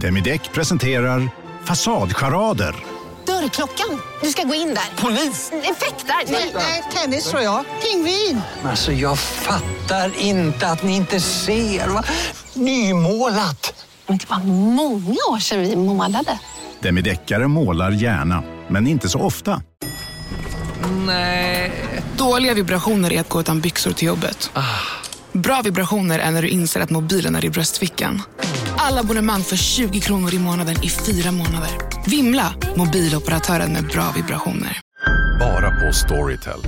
Demideck presenterar Fasadcharader. Dörrklockan. Du ska gå in där. Polis? Effektar? Nej, nej, tennis tror jag. Pingvin. Alltså jag fattar inte att ni inte ser. Va? Nymålat. Men det var många år sedan vi målade. Demideckare målar gärna, men inte så ofta. Nej. Dåliga vibrationer är att gå utan byxor till jobbet. Bra vibrationer är när du inser att mobilen är i bröstfickan. Alla abonnemang för 20 kronor i månaden i fyra månader. Vimla! Mobiloperatören med bra vibrationer. Bara på Storytel.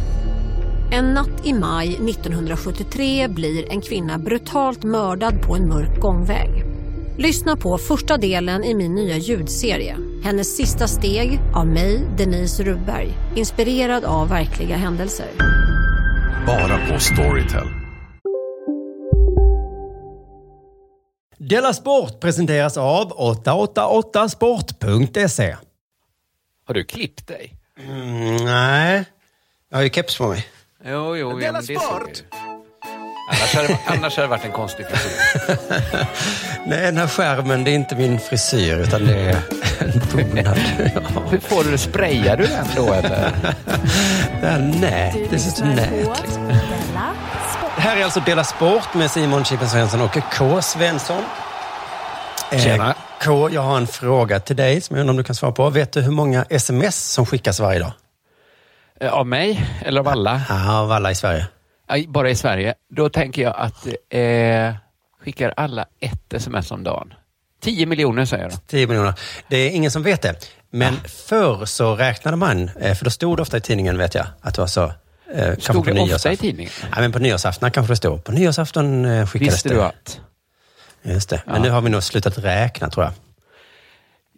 En natt i maj 1973 blir en kvinna brutalt mördad på en mörk gångväg. Lyssna på första delen i min nya ljudserie. Hennes sista steg av mig, Denise Rubberg. Inspirerad av verkliga händelser. Bara på Storytel. Della Sport presenteras av 888sport.se. Har du klippt dig? Mm, nej, jag har ju keps på mig. Jo, jo, ja, såg vi ju. Annars hade, annars hade det varit en konstig frisyr. Nej, den här skärmen, det är inte min frisyr utan det är en bonad. Ja. Hur får du det? Sprayar du den då eller? Det här nät, det är så nät. Liksom. Det här är alltså Dela Sport med Simon Chippen Svensson och K. Svensson. Eh, Tjena. K, jag har en fråga till dig som jag undrar om du kan svara på. Vet du hur många sms som skickas varje dag? Eh, Av mig eller av alla? Ja, av alla i Sverige. Bara i Sverige. Då tänker jag att eh, skickar alla ett sms om dagen. 10 miljoner säger jag då. 10 miljoner. Det är ingen som vet det. Men förr så räknade man, eh, för då stod det ofta i tidningen vet jag, att det var så. Eh, Stod på det ofta i tidningen? Ja, men på nyårsafton kanske det stod. På nyårsafton eh, skickades Visste det. du att? Just det. Men Ja. nu har vi nog slutat räkna tror jag.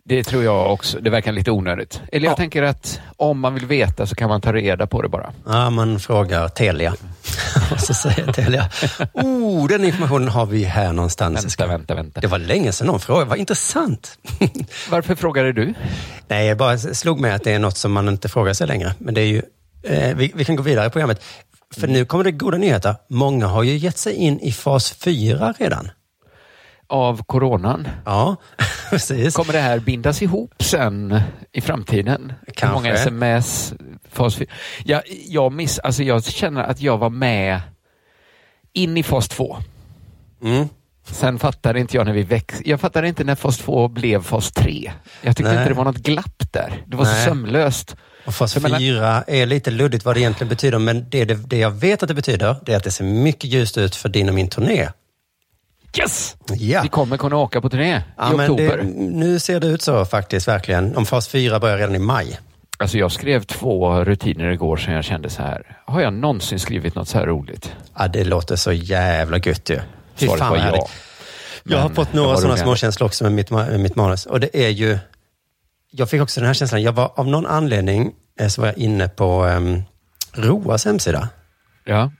Det tror jag också. Det verkar lite onödigt. Eller jag Ja. tänker att om man vill veta så kan man ta reda på det bara. Ja, man frågar Telia. Och så säger Telia, oh, den informationen har vi här någonstans. Vänta, vänta, vänta. Det var länge sedan någon frågade, vad intressant. Varför frågade du? Nej, jag bara slog mig att det är något som man inte frågar sig längre. Men det är ju, eh, vi, vi kan gå vidare i programmet. För nu kommer det goda nyheter. Många har ju gett sig in i fas 4 redan. Av coronan? Ja, precis. Kommer det här bindas ihop sen i framtiden? Hur Kanske. många sms? Fas 4? Jag, jag, miss, alltså jag känner att jag var med in i fas 2. Mm. Sen fattade inte jag när vi väx... Jag fattade inte när fas 2 blev fas 3. Jag tyckte Nej. inte det var något glapp där. Det var så Nej. sömlöst. Och fas För mellan- 4 är lite luddigt vad det egentligen betyder, men det, det, det jag vet att det betyder, det är att det ser mycket ljust ut för din och min turné. Yes! Ja. Vi kommer kunna åka på turné Ja, i oktober. det, nu ser det ut så faktiskt, verkligen. Om fas 4 börjar redan i maj. Alltså jag skrev två rutiner igår som jag kände så här. Har jag någonsin skrivit något så här roligt? Ja, det låter så jävla gött ju. Fy fan vad härligt. Jag har fått några sådana småkänslor också med mitt, med mitt manus. Och det är ju... Jag fick också den här känslan. Jag var av någon anledning eh, så var jag inne på um, Roas hemsida. Ja.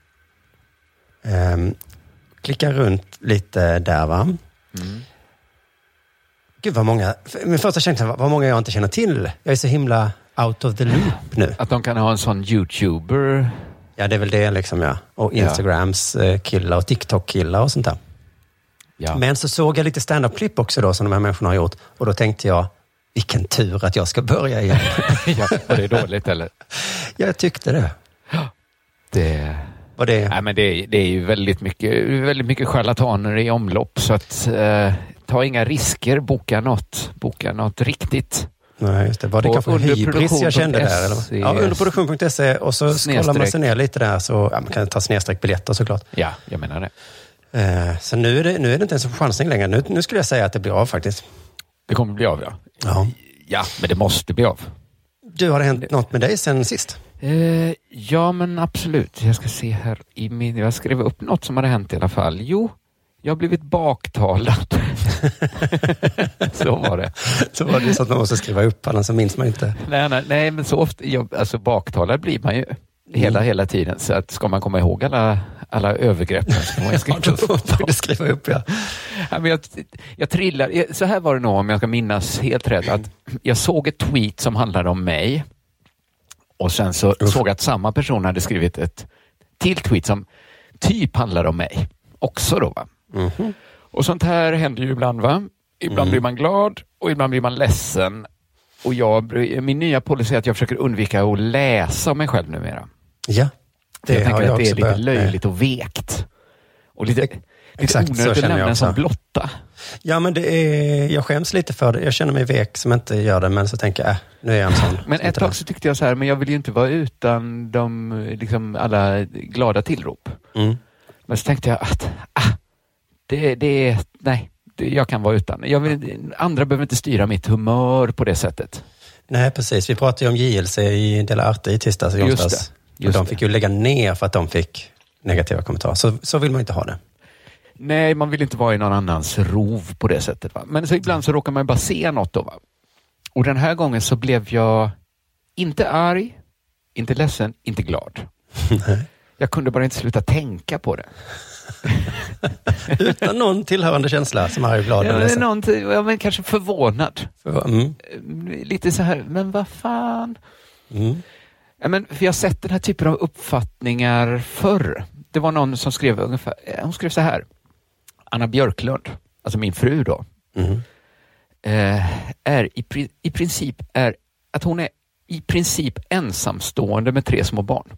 Um, klickar runt lite där va. Mm. Gud vad många, min första känsla var vad många jag inte känner till. Jag är så himla out of the loop nu. Att de kan ha en sån youtuber. Ja, det är väl det liksom ja. Och Ja. Instagrams eh, killar och TikTok-killar och sånt där. Ja. Men så såg jag lite stand-up-klipp också då som de här människorna har gjort. Och då tänkte jag, vilken tur att jag ska börja igen. ja, och det dåligt eller? jag tyckte det. Det... Var det... Nej, men det, är, det är ju väldigt mycket, väldigt mycket charlataner i omlopp så att eh, ta inga risker, boka något, boka något riktigt. Nej, just det. Var det kanske hybris jag kände där? Eller? Ja, underproduktion.se och så scrollar man sig ner lite där så ja, man kan ta snedstreck biljetter såklart. Ja, jag menar det. Eh, så nu är, det, nu är det inte ens en chansning längre. Nu, nu skulle jag säga att det blir av faktiskt. Det kommer bli av ja. Ja. Ja, men det måste bli av. Du, har det hänt något med dig sen sist? Eh, ja, men absolut. Jag ska se här i min... Jag skrev upp något som hade hänt i alla fall. Jo, jag har blivit baktalad. så var det. Så var det så att man måste skriva upp, annars så minns man inte. Nej, nej, nej men så ofta, jag, alltså baktalad blir man ju hela, Mm. hela tiden. Så att ska man komma ihåg alla, alla övergreppen upp du skriva upp, ja. Ja, men jag, jag trillar, jag- så här var det nog om jag ska minnas helt rätt. Att jag såg ett tweet som handlade om mig och sen så såg jag att samma person hade skrivit ett till tweet som typ handlade om mig också. Då, va? Mhm. Och sånt här händer ju ibland. va? Ibland Mm. blir man glad och ibland blir man ledsen. Och jag, min nya policy är att jag försöker undvika att läsa om mig själv numera. Ja, det jag tänker jag att det är lite löjligt och vekt. Och lite, lite Exakt, så onödigt att lämna en sån blotta. Ja, men det är, jag skäms lite för det. Jag känner mig vek som inte gör det, men så tänker jag, äh, nu är jag en sån. Men ett tag så tyckte jag så här, men jag vill ju inte vara utan de, liksom alla glada tillrop. Mm. Men så tänkte jag att, ah, det, det är, nej, det, jag kan vara utan. Jag vill, andra behöver inte styra mitt humör på det sättet. Nej, precis. Vi pratade ju om JLC i Dela Arte i tisdags och Just onsdags. Det, just de det. fick ju lägga ner för att de fick negativa kommentarer. Så, så vill man inte ha det. Nej, man vill inte vara i någon annans rov på det sättet. Va? Men så ibland så råkar man bara se något då. Va? Och den här gången så blev jag inte arg, inte ledsen, inte glad. Jag kunde bara inte sluta tänka på det. Utan någon tillhörande känsla som är glad Ja, men, någonting, ja, men kanske förvånad. Mm. Lite så här, men vad fan. Mm. Ja, men, för jag har sett den här typen av uppfattningar förr. Det var någon som skrev ungefär, eh, hon skrev så här. Anna Björklund, alltså min fru då, Mm. eh, är i, i princip är att hon är i princip ensamstående med tre små barn.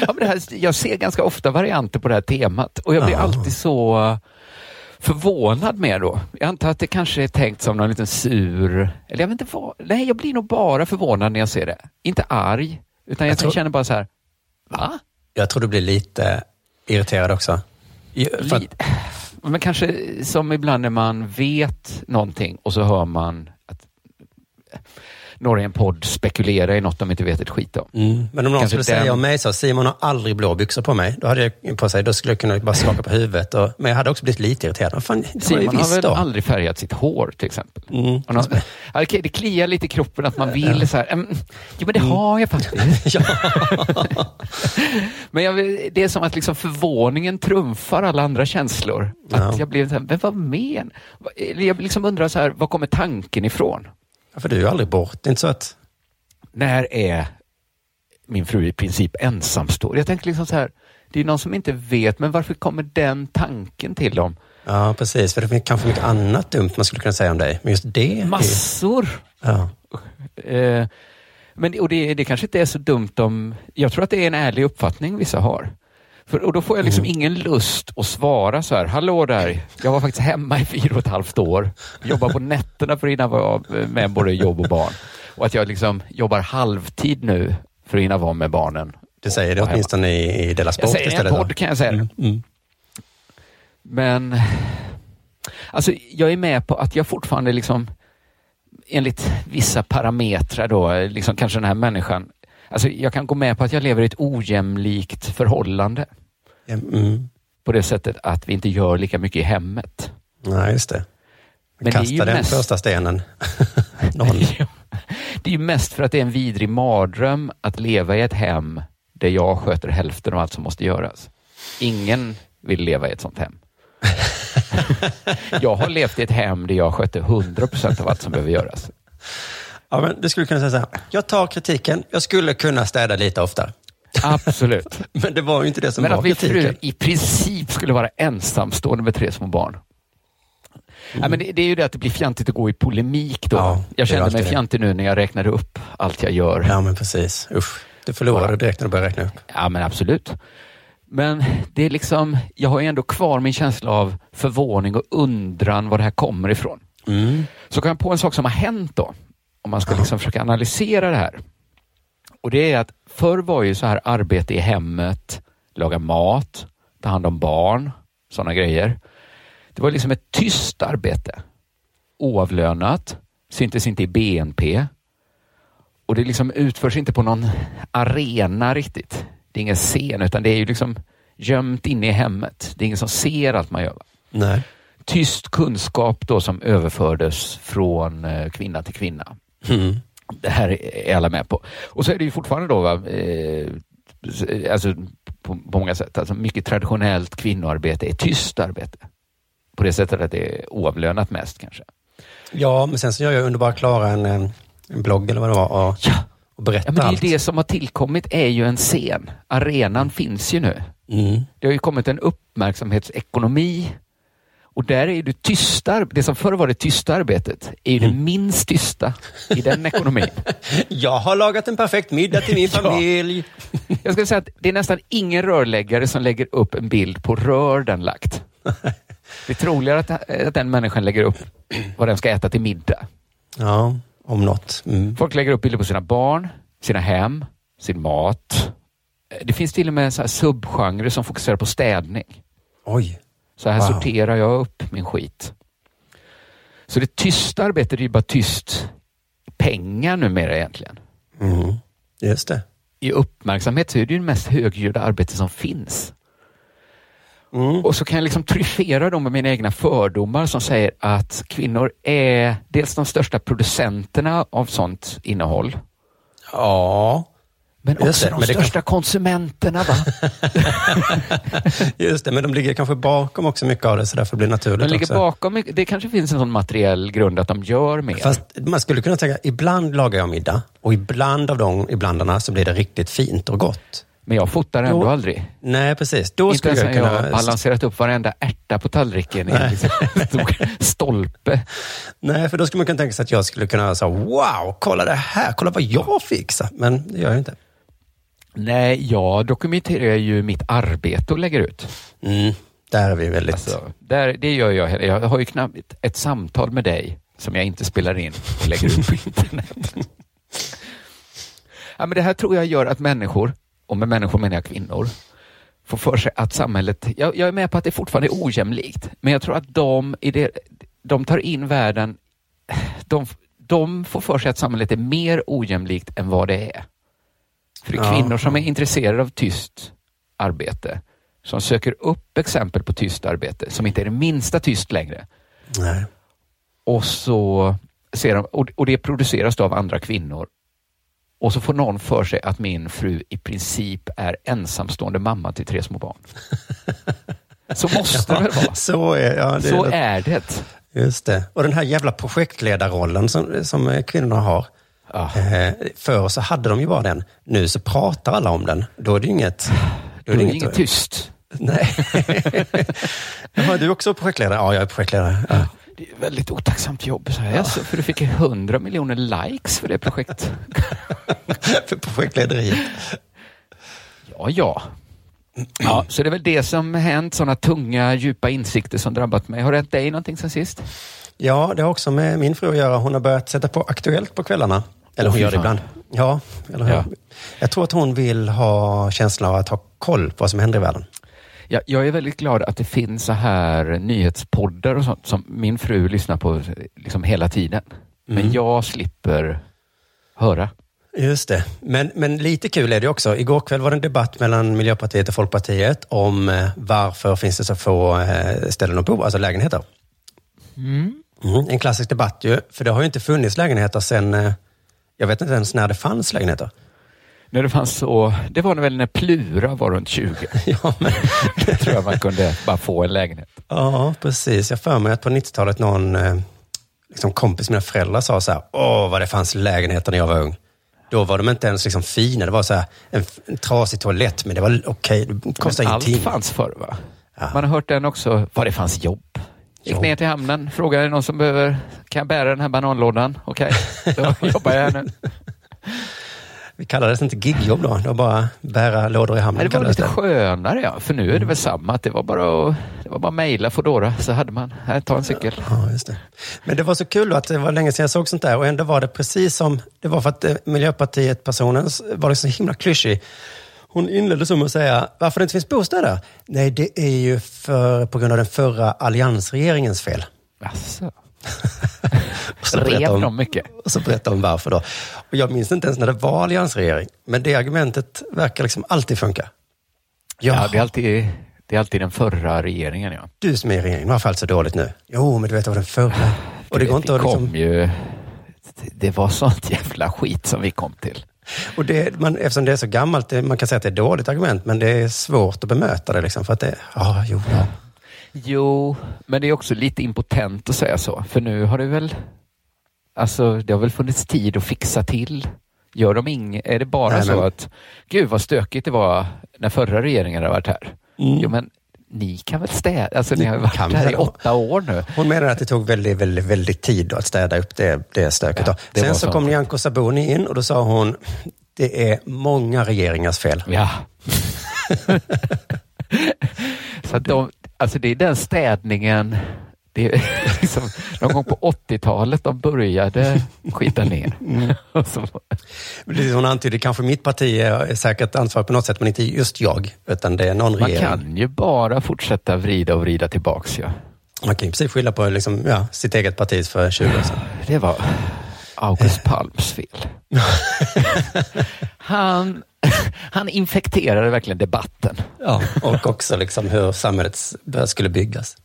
Ja, men det här, jag ser ganska ofta varianter på det här temat och jag blir Ja. alltid så förvånad med då. Jag antar att det kanske är tänkt som någon liten sur, eller jag vet inte vad. Nej, jag blir nog bara förvånad när jag ser det. Inte arg, utan jag, Jag tror- känner bara så här, va? Jag tror du blir lite irriterad också. För Men kanske som ibland när man vet någonting och så hör man att några i en podd spekulerar i något de inte vet ett skit om. mm. Men om någon Kanske skulle den- säga om mig så, Simon har aldrig blå byxor på mig. Då hade jag på sig, då skulle jag kunna bara skaka på huvudet. Och, men jag hade också blivit lite irriterad. Fan, Simon har väl då. aldrig färgat sitt hår till exempel? Mm. Någon, ja, okej, det kliar lite i kroppen att man vill så här, mm, jo men det har jag faktiskt. Ja. men jag, det är som att liksom förvåningen trumfar alla andra känslor. Att Ja. jag blev så här, men vad men? Jag liksom undrar så här, var kommer tanken ifrån? För du är ju aldrig bort. Det är inte så att... När är min fru i princip ensamstående? Jag tänker liksom så här, det är någon som inte vet, men varför kommer den tanken till dem? Ja, precis. För det finns kanske mycket annat dumt man skulle kunna säga om dig. Men just det... Massor! Ja. Eh, men, och det, det kanske inte är så dumt om... Jag tror att det är en ärlig uppfattning vissa har. För, och då får jag liksom ingen lust att svara så här, hallå där, jag var faktiskt hemma i fyra och ett halvt år, jobbar på nätterna för att hinna vara med både jobb och barn. Och att jag liksom jobbar halvtid nu för att hinna vara med barnen. Du säger det hemma. åtminstone i, i Dela Jag Sport säger i en istället. då. podd kan jag säga. Mm. Mm. Men alltså, jag är med på att jag fortfarande liksom enligt vissa parametrar då, liksom kanske den här människan, alltså jag kan gå med på att jag lever i ett ojämlikt förhållande Mm. på det sättet att vi inte gör lika mycket i hemmet. Nej, just det. Men det är Kasta ju den mest- första stenen. Någon. det är ju mest för att det är en vidrig mardröm att leva i ett hem där jag sköter hälften av allt som måste göras. Ingen vill leva i ett sånt hem. jag har levt i ett hem där jag sköter 100 procent av allt som behöver göras. Ja, men du skulle kunna säga så här. Jag tar kritiken. Jag skulle kunna städa lite oftare. Absolut. Men det var ju inte det som Men var att min kritiken. fru i princip skulle vara ensamstående med tre små barn. Ja, men det, det är ju det att det blir fjantigt att gå i polemik då. Ja, det jag kände mig det. fjantig nu när jag räknade upp allt jag gör. Ja, men precis. Usch. Du förlorade direkt när du började räkna upp. Ja, men absolut. Men det är liksom, jag har ju ändå kvar min känsla av förvåning och undran var det här kommer ifrån. Mm. Så kan jag på en sak som har hänt då, om man ska liksom försöka analysera det här. Och det är att förr var ju så här arbete i hemmet, laga mat, ta hand om barn, sådana grejer. Det var liksom ett tyst arbete. Oavlönat, syntes inte i BNP. Och det liksom utförs inte på någon arena riktigt. Det är ingen scen, utan det är ju liksom gömt inne i hemmet. Det är ingen som ser allt man gör. Nej. Tyst kunskap då som överfördes från eh, kvinna till kvinna. Mm. Det här är alla med på. Och så är det ju fortfarande då, va, eh, alltså på, på många sätt, alltså mycket traditionellt kvinnoarbete är tyst arbete. På det sättet att det är oavlönat mest kanske. Ja, men sen så gör jag Underbara Klara en, eh, en blogg eller vad det var och, Ja, och berättar ja men det allt. det som har tillkommit är ju en scen. Arenan finns ju nu. Mm. Det har ju kommit en uppmärksamhetsekonomi Och där är det tysta, det som förr var det tysta arbetet, är ju det Mm. minst tysta i den ekonomin. Jag har lagat en perfekt middag till min Ja. familj. Jag skulle säga att det är nästan ingen rörläggare som lägger upp en bild på rör den lagt. Det är troligare att, att den människan lägger upp vad den ska äta till middag. Ja, om något. Mm. Folk lägger upp bilder på sina barn, sina hem, sin mat. Det finns till och med så subgenrer som fokuserar på städning. Oj. Så här Wow. sorterar jag upp min skit. Så det tysta arbetet är ju bara tyst pengar numera egentligen. Mm. Just det. I uppmärksamhet så är det ju det mest högljudda arbete som finns. Mm. Och så kan jag liksom tryffera dem med mina egna fördomar som säger att kvinnor är dels de största producenterna av sånt innehåll, Ja, men också det, de men det kan- största konsumenterna. Va? just det. Men de ligger kanske bakom också mycket av det, så därför blir det naturligt De ligger också. bakom, det kanske finns en sån materiell grund att de gör mer. Fast man skulle kunna tänka, ibland lagar jag middag och ibland av de iblandarna så blir det riktigt fint och gott. Men jag fotar ändå Då- aldrig. Nej, precis. Då Inte skulle jag jag kunna... har balanserat upp varenda ärta på tallriken i en liksom stolpe. Nej, för då skulle man kunna tänka sig att jag skulle kunna säga wow, kolla det här, kolla vad jag fixar. Men det gör jag inte. Nej, jag dokumenterar ju mitt arbete och lägger ut. Mm, där är vi väldigt... Alltså, där, det gör jag. Jag har ju knappt ett samtal med dig som jag inte spelar in och lägger ut på internet. ja, men det här tror jag gör att människor, och med människor menar jag kvinnor, får för sig att samhället, jag, jag är med på att det fortfarande är ojämlikt, men jag tror att de, i det, de tar in världen, de, de får för sig att samhället är mer ojämlikt än vad det är. För det är Ja. kvinnor som är intresserade av tyst arbete, som söker upp exempel på tyst arbete, som inte är det minsta tyst längre. Nej. Och så ser de, och, det produceras då av andra kvinnor. Och så får någon för sig att min fru i princip är ensamstående mamma till tre små barn. Så måste det väl vara? Så är, ja, det Så är det. Just det. Och den här jävla projektledarrollen som, som kvinnorna har. Ja. Eh, förr så hade de ju bara den. Nu så pratar alla om den. Då är det ju inget... Då är det inget tyst. Nej. Jaha, du är också projektledare? Ja, jag är projektledare. Ja. Det är ett väldigt otacksamt jobb. Så här, alltså, för du fick 100 miljoner likes för det projektet. För projektlederiet. Ja, ja. Ja, så det är väl det som hänt, sådana tunga, djupa insikter som drabbat mig. Har det hänt dig någonting sen sist? Ja, det har också med min fru att göra. Hon har börjat sätta på Aktuellt på kvällarna. Eller hon fy gör det ibland. Ja, eller hur? Ja. Jag tror att hon vill ha känslan av att ha koll på vad som händer i världen. Jag, jag är väldigt glad att det finns så här nyhetspoddar och sånt som min fru lyssnar på liksom hela tiden. Men Mm. jag slipper höra. Just det. Men, men lite kul är det också. Igår kväll var det en debatt mellan Miljöpartiet och Folkpartiet om eh, varför finns det så få eh, ställen att bo, alltså lägenheter. Mm, en klassisk debatt ju, för det har ju inte funnits lägenheter sedan, eh, jag vet inte ens när det fanns lägenheter. När det fanns så, det var väl när Plura var runt 20. ja, men, Det tror jag man kunde bara få en lägenhet. ja, precis. Jag för mig att på 90-talet någon eh, liksom kompis, mina föräldrar sa så här, åh vad det fanns lägenheter när jag var ung. Då var de inte ens liksom fina. Det var så en, en trasig toalett, men det var okej. det kostade Men allt ingenting. fanns förr va? Ja. Man har hört den också, var det fanns jobb. Gick ner till hamnen, frågade det någon som behöver, kan jag bära den här bananlådan? Okej, då jobbar jag här nu. Vi kallades inte gigjobb då. Det var bara bära lådor i hamnen. Nej, det var lite skönare ja, för nu är det väl samma. Att det var bara att det var bara mejla Foodora så hade man, här, ta en cykel. Ja, just det. Men det var så kul att det var länge sedan jag såg sånt där och ändå var det precis som, det var för att eh, Miljöpartiet-personen var så himla klyschig. Hon inledde så med att säga, varför det inte finns bostäder? Nej, det är ju för, på grund av den förra alliansregeringens fel. Jaså? Och så Rev hon- de mycket? Och så berättade hon varför då. Och jag minns inte ens när det var alliansregering, men det argumentet verkar liksom alltid funka. Ja, det är, alltid, det är alltid den förra regeringen ja. Du som är i regeringen, varför allt så dåligt nu? Jo, men du vet, det var den förra. Och det går inte vi att kom liksom... ju, det var sånt jävla skit som vi kom till. Och det, man, eftersom det är så gammalt, det, man kan säga att det är ett dåligt argument, men det är svårt att bemöta det liksom. För att det, ja, jo, ja. Jo, men det är också lite impotent att säga så. För nu har det väl, alltså det har väl funnits tid att fixa till. Gör de inget, är det bara Nej, så men- att, gud vad stökigt det var när förra regeringen hade varit här. Mm. Jo, men ni kan väl städa? Alltså, ni har ju varit här i åtta år nu. Hon menar att det tog väldigt, väldigt, väldigt tid att städa upp det, det stöket. Ja, det Sen så sånt. kom Nyamko Sabuni in och då sa hon, det är många regeringars fel. Ja. Så de, alltså det är den städningen, det är liksom, någon gång på 80-talet de började skita ner. Så, Det Hon antyder kanske mitt parti är säkert ansvarig på något sätt, men inte just jag, utan det är någon man regering. kan ju bara fortsätta vrida och vrida tillbaks. Ja. Man kan ju precis skylla på liksom, ja, sitt eget parti för 20 år sedan. Det var August Palms fel. Han, han infekterade verkligen debatten. Ja, och också liksom hur samhället skulle byggas.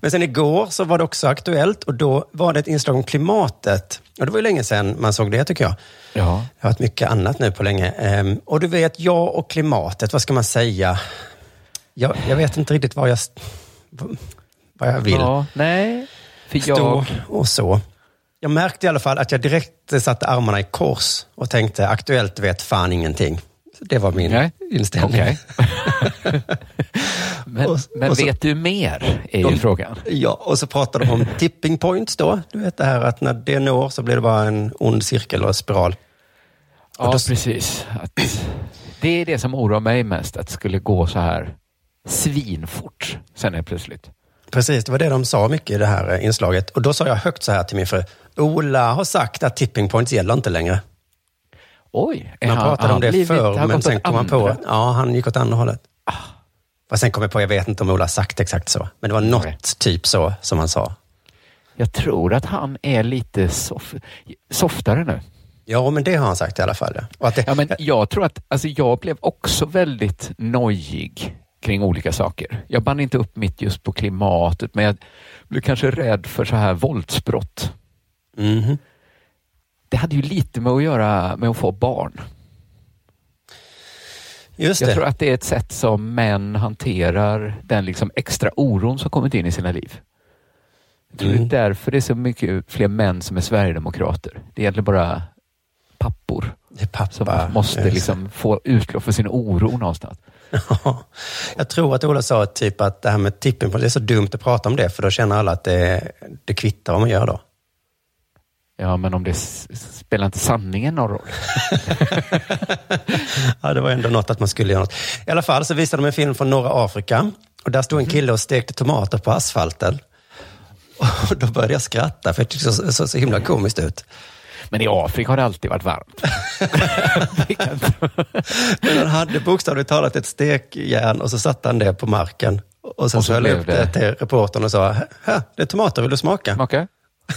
Men sen igår så var det också aktuellt och då var det ett inslag om klimatet. Och det var ju länge sedan man såg det tycker jag. Ja. Det har varit mycket annat nu på länge. Ehm, och du vet, jag och klimatet, vad ska man säga? Jag, jag vet inte riktigt vad jag, vad jag vill. Ja, nej, för Stå jag... och så. Jag märkte i alla fall att jag direkt satte armarna i kors och tänkte, aktuellt vet fan ingenting. Det var min Nej. inställning. Okej. men Och- men och så- vet du mer, är ju De- frågan. Ja, och så pratade de om tipping points då. Du vet det här att när det når så blir det bara en ond cirkel och spiral. Ja, då- precis. Att det är det som oroar mig mest, att det skulle gå så här svinfort sen är plötsligt. Precis, det var det de sa mycket i det här eh, inslaget. Och då sa jag högt så här till min fru. Ola har sagt att tipping points gäller inte längre. Oj, Man han- pratade om det blivit- förr, men sen kom man på att ja, han gick åt andra hållet. Och sen kom jag på, jag vet inte om Ola sagt exakt så, men det var något Nej. typ så som han sa. Jag tror att han är lite sof softare nu. Ja, men det har han sagt i alla fall. Ja. Det, Ja, men jag tror att, alltså jag blev också väldigt nojig kring olika saker. Jag band inte upp mitt just på klimatet, men jag blev kanske rädd för så här våldsbrott. Mhm. Det hade ju lite med att göra med att få barn. Just Jag det. tror att det är ett sätt som män hanterar den liksom extra oron som kommit in i sina liv. Jag tror Mm. det är därför det är så mycket fler män som är sverigedemokrater. Det gäller bara pappor är pappa. som måste liksom få utlopp för sin oro någonstans. Ja. Jag tror att Ola sa typ att det här med points, det är så dumt att prata om det, för då känner alla att det, det kvittar vad man gör då. Ja, men om det spelar inte sanningen någon roll? Ja, det var ändå något att man skulle göra något. I alla fall så visade de en film från norra Afrika. Och där stod en kille och stekte tomater på asfalten. Och då började jag skratta, för det såg så, så, himla komiskt ut. Men i Afrika har det alltid varit varmt. Men han hade bokstavligt talat ett stekjärn och så satte han det på marken. Och sen Och så, höll jag upp det till reportern och sa, det är tomater, vill du smaka? Smaka?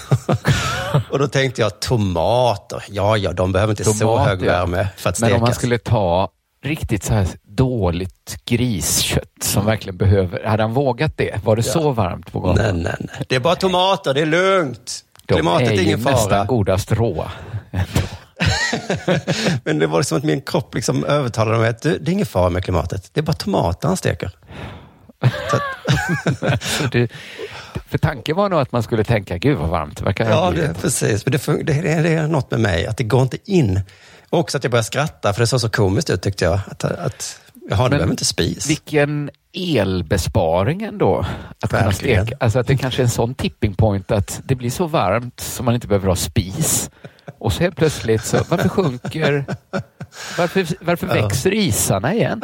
Och då tänkte jag, tomater, ja, ja, de behöver inte så Tomat, hög ja. värme för att Men stekas. om man skulle ta riktigt så här dåligt griskött som verkligen behöver, hade han vågat det? Var det så varmt på gång? Nej, nej, nej. Det är bara tomater, det är lugnt. De Klimatet är, är ingen nästan fara. godast råa. Men det var som att min kropp liksom övertalade mig att det, det är ingen fara med klimatet. Det är bara tomater han steker. Det, för tanken var nog att man skulle tänka, gud vad varmt det verkar ja, det, precis. Det, det, det, är något med mig, att det går inte in. Och också att jag började skratta, för det såg så komiskt ut tyckte jag. Att, att jaha, det behöver inte spis. Vilken elbesparing ändå. Att kunna steka. Alltså att det kanske är en sån tipping point att det blir så varmt så man inte behöver ha spis. Och så helt plötsligt så, varför sjunker, varför, varför växer isarna igen?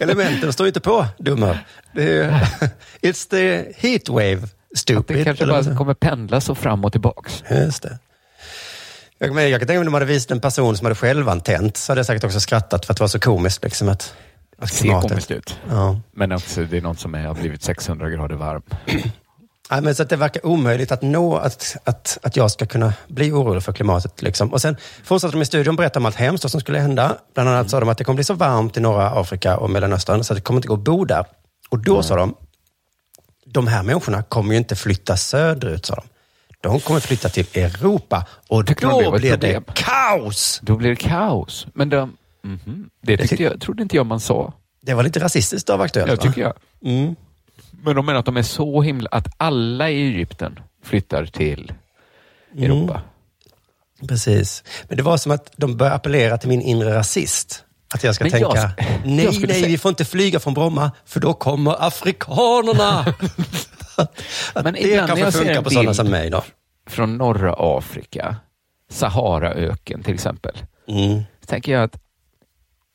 Elementen står inte på, dumma. Det är, it's the heat wave, Att stupid. det kanske bara kommer pendla så fram och tillbaks. Just det. Jag, men jag kan tänka mig om de hade visat en person som hade självantänt, så hade jag säkert också skrattat för att det var så komiskt. Liksom, att, Det att ser klimatet- komiskt ut. Ja. Men också det är något som är, har blivit 600 grader varm. Nej, men så att det verkar omöjligt att nå att, att, att jag ska kunna bli orolig för klimatet. Liksom. Och sen fortsatte de i studion berätta om allt hemskt som skulle hända. Bland annat sa de att det kommer bli så varmt i norra Afrika och Mellanöstern så att det kommer inte gå att bo där. Och då sa de, de här människorna kommer ju inte flytta söderut, sa de. De kommer flytta till Europa och då ett blir det kaos! Då blir det kaos. Men de, mhm, det tyckte jag, trodde inte jag man sa. Det var lite rasistiskt av Aktuellt, Ja, tycker jag. Mm. Men de menar att de är så himla... Att alla i Egypten flyttar till Europa. Precis. Men det var som att de började appellera till min inre rasist. Att jag ska Men tänka, jag sk- jag nej, nej, säga- vi får inte flyga från Bromma, för då kommer afrikanerna. att Men det kanske jag funkar på sådana som mig då. Från norra Afrika, Saharaöken till exempel. Mm. Så tänker jag att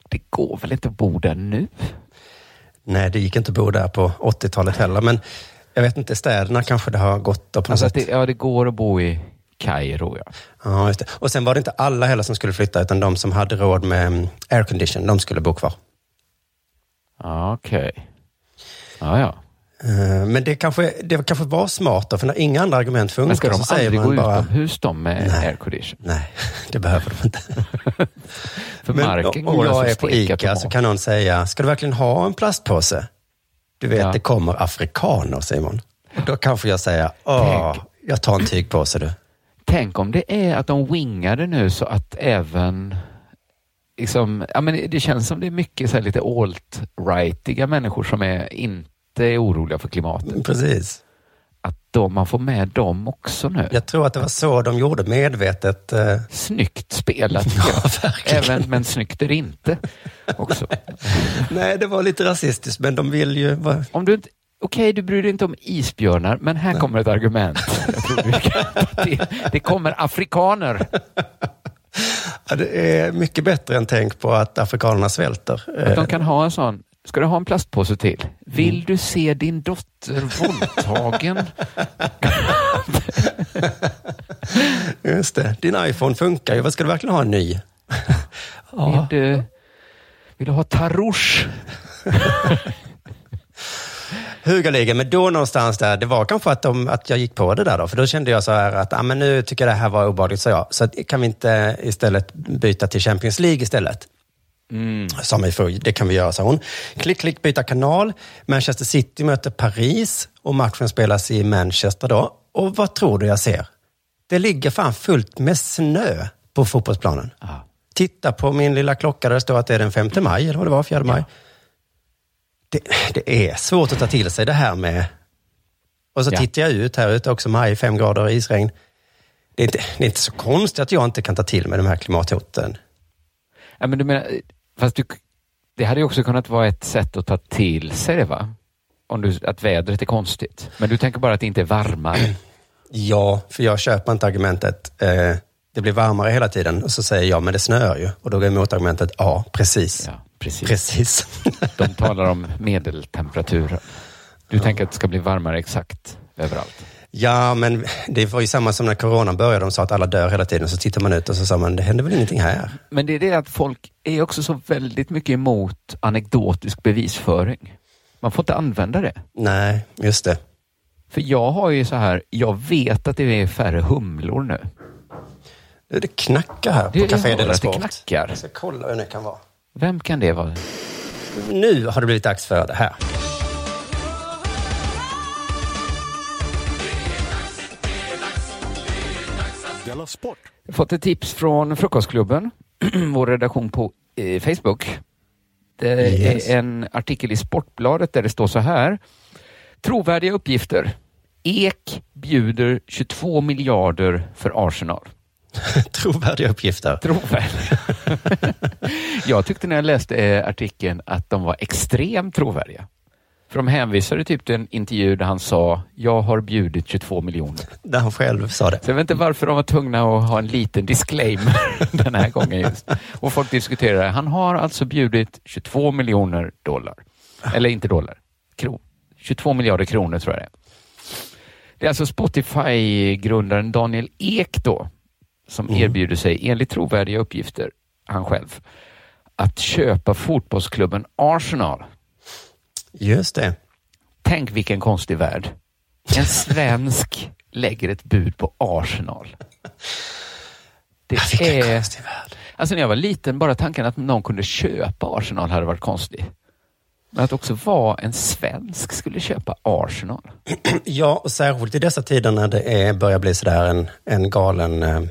det går väl inte att bo där nu? Nej, det gick inte att bo där på 80-talet heller, men jag vet inte, städerna kanske det har gått då på något Alltså sätt. det, ja, det går att bo i Kairo, ja. Ja, just det. Och sen var det inte alla heller som skulle flytta, utan de som hade råd med mm, aircondition, de skulle bo kvar. Ja, Okej. Ja, ja. Eh, Men det kanske, det kanske var smart då, för när inga andra argument funkar Men ska de så säger man gå bara... utomhus de med Nej. aircondition? Nej, det behöver de inte. För Men marken om jag alltså är på ICA tomat. så kan någon säga, ska du verkligen ha en plastpåse? Du vet, Ja. det kommer afrikaner, Simon. Då kanske jag säger, åh, jag tar en tygpåse du. Tänk om det är att de wingade nu så att även liksom, ja, men det känns som det är mycket så här lite alt-rightiga människor som är inte är oroliga för klimatet. Precis. Att då man får med dem också nu. Jag tror att det var så de gjorde medvetet. eh, Snyggt spelat. Ja, verkligen. Även, men snyggt är det inte också. Nej, det var lite rasistiskt, men de vill ju... vara- Om du inte, okej, du bryr dig inte om isbjörnar, men här kommer ett argument. Det, det kommer afrikaner. Ja, det är mycket bättre än tänk på att afrikanerna svälter. Att Eh, de kan ha en sån, ska du ha en plastpåse till? Vill du se din dotter våldtagen? Just det, din iPhone funkar ju. Vad ska du verkligen ha en ny? Ja. Vill, du, vill du ha tarouche? Högerligan, men då någonstans där, det var kanske att, de, att jag gick på det där då. För då kände jag så här att, ah, men nu tycker jag det här var obehagligt, så jag. Så kan vi inte istället byta till Champions League istället? Sa min fru, det kan vi göra, sa hon. Klick, klick, byta kanal. Manchester City möter Paris och matchen spelas i Manchester då. Och vad tror du jag ser? Det ligger fan fullt med snö på fotbollsplanen. Titta på min lilla klocka där det står att det är den 5 maj, eller vad det var, 4 maj. Det, det är svårt att ta till sig det här med... Och så Ja. tittar jag ut här ute också, maj, fem grader isregn. Det är, inte, det är inte så konstigt att jag inte kan ta till mig de här klimathoten. Ja, men du menar, fast du, det hade ju också kunnat vara ett sätt att ta till sig det, va? Om du, att vädret är konstigt. Men du tänker bara att det inte är varmare. Ja, för jag köper inte argumentet. Eh, det blir varmare hela tiden. Och så säger jag, men det snöar ju. Och då går motargumentet, ja, precis. Ja, precis. Precis. De talar om medeltemperaturer. Du tänker att det ska bli varmare exakt överallt. Ja, men det var ju samma som när coronan började. De sa att alla dör hela tiden. Så tittar man ut och så sa man, det händer väl ingenting här. Men det är det att folk är också så väldigt mycket emot anekdotisk bevisföring. Man får inte använda det. Nej, just det. För jag har ju så här, jag vet att det är färre humlor nu. Det knackar här Det- på Café Della att det Sport. knackar. Jag ska kolla hur det kan vara. Vem kan det vara? Nu har det blivit dags för det här. Della Sport! Jag har fått ett tips från Frukostklubben, vår redaktion på eh, Facebook. Det Yes. är en artikel i Sportbladet där det står så här. Trovärdiga uppgifter. Ek bjuder 22 miljarder för Arsenal. Trovärdiga uppgifter. Trovärdiga. jag tyckte när jag läste eh, artikeln att de var extremt trovärdiga. För de hänvisade typ till en intervju där han sa, jag har bjudit 22 miljoner. Där han själv sa det. Så jag vet inte varför de var tvungna att ha en liten disclaimer den här gången just. Och folk diskuterar det. Han har alltså bjudit 22 miljoner dollar. Eller inte dollar, kron. 22 miljarder kronor tror jag det är. Det är alltså Spotify-grundaren Daniel Ek då, som erbjuder sig, enligt trovärdiga uppgifter, han själv, att köpa fotbollsklubben Arsenal. Just det. Tänk vilken konstig värld. En svensk lägger ett bud på Arsenal. Det Vilken är... konstig värld. Alltså när jag var liten, bara tanken att någon kunde köpa Arsenal hade varit konstig. Men att också vara en svensk skulle köpa Arsenal. Ja, och särskilt i dessa tider när det är, börjar bli sådär en, en galen eh,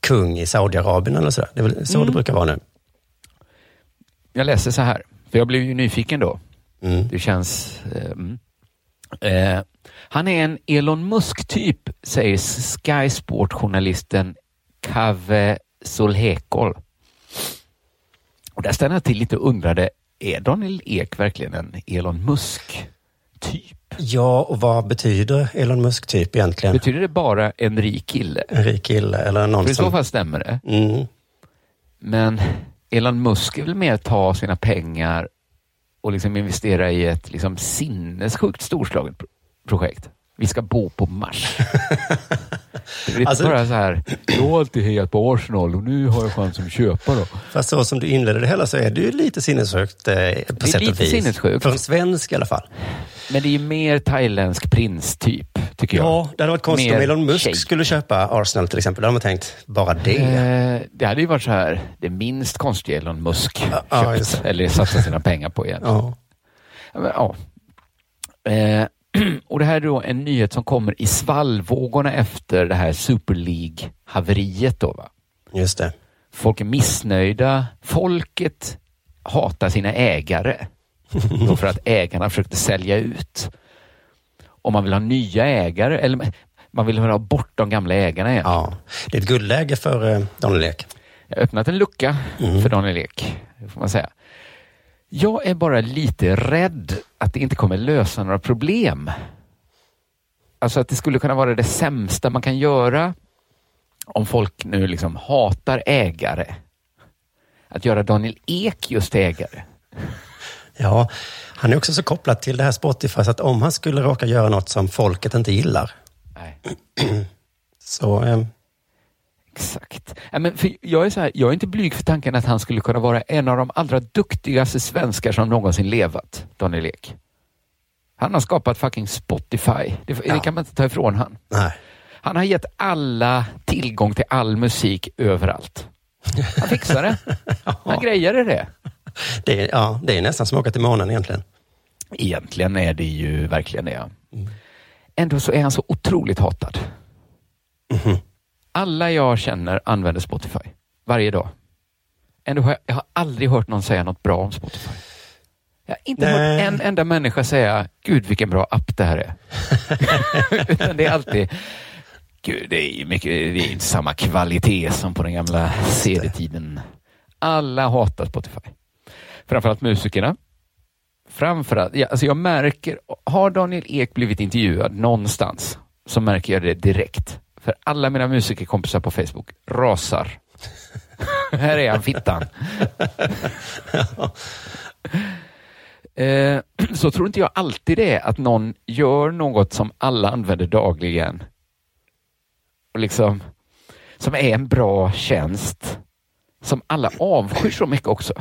kung i Saudiarabien eller sådär. Det är väl så Mm. det brukar vara nu. Jag läser så här, för jag blev ju nyfiken då. Mm. Det känns... Eh, mm. eh, han är en Elon Musk-typ, säger Sky Sport-journalisten Kave Solhekol. Och där stannade jag till lite och undrade, är Daniel Ek verkligen en Elon Musk-typ? Ja, och vad betyder Elon Musk-typ egentligen? Betyder det bara en rik kille? En rik kille eller någon För i så fall stämmer det. Mm. Men Elon Musk är väl mer ta sina pengar och liksom investera i ett liksom sinnessjukt storslaget pro- projekt. Vi ska bo på Mars. Det är inte Alltså- bara så här, jag har alltid hejat på Arsenal och nu har jag chansen att köpa då. Fast så som du inledde det hela så är det ju lite sinnessjukt eh, på sätt och lite vis. sinnessjukt. För en svensk i alla fall. Men det är ju mer thailändsk prins-typ, tycker jag. Ja, det hade varit konstigt Mer om Elon Musk shake. skulle köpa Arsenal till exempel. Då hade man tänkt, bara det. Eh, det hade ju varit så här, det minst konstiga Elon Musk ja, köpt det. eller satsat sina pengar på igen. Ja. Ja, men, ja. Eh, och det här är då en nyhet som kommer i svallvågorna efter det här Super League-haveriet. Då, va? Just det. Folk är missnöjda. Folket hatar sina ägare. för att ägarna försökte sälja ut. Och man vill ha nya ägare, eller man vill ha bort de gamla ägarna igen. Ja. Det är ett guldläge för eh, Daniel Ek. Jag har öppnat en lucka Mm. för Daniel Ek, får man säga. Jag är bara lite rädd att det inte kommer lösa några problem. Alltså att det skulle kunna vara det sämsta man kan göra om folk nu liksom hatar ägare. Att göra Daniel Ek just ägare. Ja, han är också så kopplad till det här Spotify så att om han skulle råka göra något som folket inte gillar Nej. så... Eh, Exakt. Ja, men för jag, är så här, jag är inte blyg för tanken att han skulle kunna vara en av de allra duktigaste svenskar som någonsin levat, Daniel Ek. Han har skapat fucking Spotify. Det, det kan man inte ta ifrån han. nej. Han har gett alla tillgång till all musik överallt. Han fixar det. Han grejade det. Det är, ja, det är nästan som att åka till månen egentligen. Egentligen är det ju verkligen det. ja. Ändå så är han så otroligt hatad. Alla jag känner använder Spotify varje dag. Ändå har jag, jag har aldrig hört någon säga något bra om Spotify. Jag har inte Nej. hört en enda människa säga, gud vilken bra app det här är. Utan det är alltid, gud det är mycket, det är inte samma kvalitet som på den gamla CD-tiden. Alla hatar Spotify. Framförallt musikerna. Framförallt, ja, alltså jag märker, har Daniel Ek blivit intervjuad någonstans så märker jag det direkt. För alla mina musikerkompisar på Facebook rasar. Här är han, fittan. Eh, så tror inte jag alltid det är att någon gör något som alla använder dagligen. Och liksom, som är en bra tjänst. Som alla avskyr så mycket också.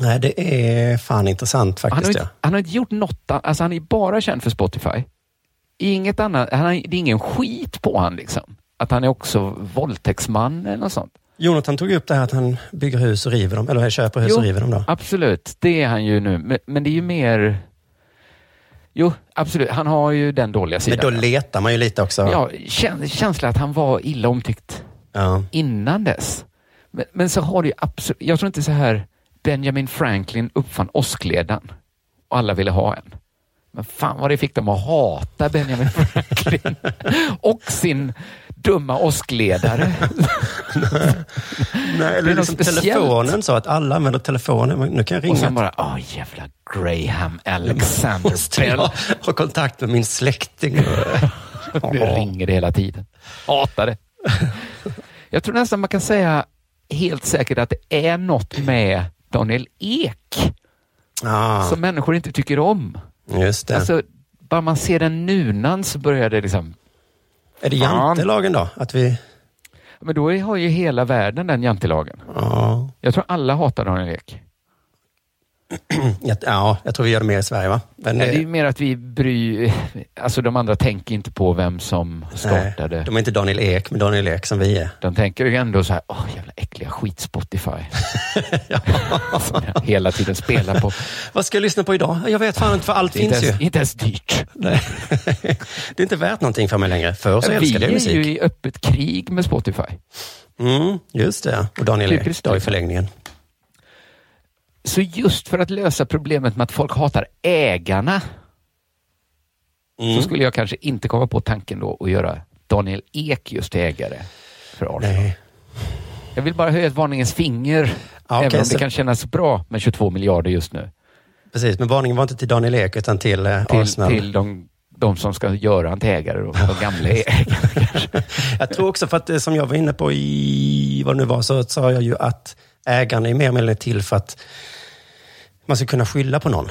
Nej, det är fan intressant Han har, faktiskt. inte, han har inte gjort något, alltså han är bara känd för Spotify. Inget annat, han har, det är ingen skit på han liksom. Att han är också våldtäktsman eller något sånt. Jonathan tog upp det här att han bygger hus och river dem, eller köper hus Jo, och river dem då. Absolut, det är han ju nu. Men, men det är ju mer... Jo, absolut. Han har ju den dåliga Men sidan. då letar man ju lite också. Ja, käns känslan att han var illa omtyckt Ja. innan dess. Men, men så har det ju absolut... Jag tror inte så här Benjamin Franklin uppfann åskledaren och alla ville ha en. Men fan vad det fick dem att hata Benjamin Franklin och sin dumma åskledare. Nej, eller liksom telefonen så att alla använder telefonen. Nu kan jag Och sen ringa. bara, åh jävla Graham Alexander Bell. jag ha kontakt med min släkting? Det ringer det hela tiden. Hatar det. Jag tror nästan man kan säga helt säkert att det är något med Daniel Ek Ja, som människor inte tycker om. just det. Alltså, bara man ser den nunan så börjar det liksom... är det jantelagen då? Att vi... Men då har ju hela världen den jantelagen. Ja, Jag tror alla hatar Daniel Ek. ja, ja, jag tror vi gör det mer i Sverige va? Men, Nej, det är eh, ju mer att vi bryr... Alltså de andra tänker inte på vem som startade. nej, de är inte Daniel Ek, men Daniel Ek som vi är. De tänker ju ändå så här, åh jävla äckliga skit Spotify. Som jag hela tiden spelar på. Vad ska jag lyssna på idag? Jag vet fan inte, för allt är finns ju. ens, inte ens dyrt. Nej. det är inte värt någonting för mig längre. Förr så Vi älskade jag är musik. ju i öppet krig med Spotify. Mm, just det. Och Daniel Ek då i förlängningen. Så just för att lösa problemet med att folk hatar ägarna Mm. så skulle jag kanske inte komma på tanken då att göra Daniel Ek just till ägare för Arsenal. Nej. Jag vill bara höja ett varningens finger. Ja, Även om så- det kan kännas bra med 22 miljarder just nu. Precis, men varningen var inte till Daniel Ek utan till, eh, Till, Arsenal. till de, de som ska göra han till ägare och de gamla ägarna. Jag tror också för att eh, som jag var inne på i vad det nu var så sa jag ju att ägaren är mer eller mindre till för att man ska kunna skylla på någon.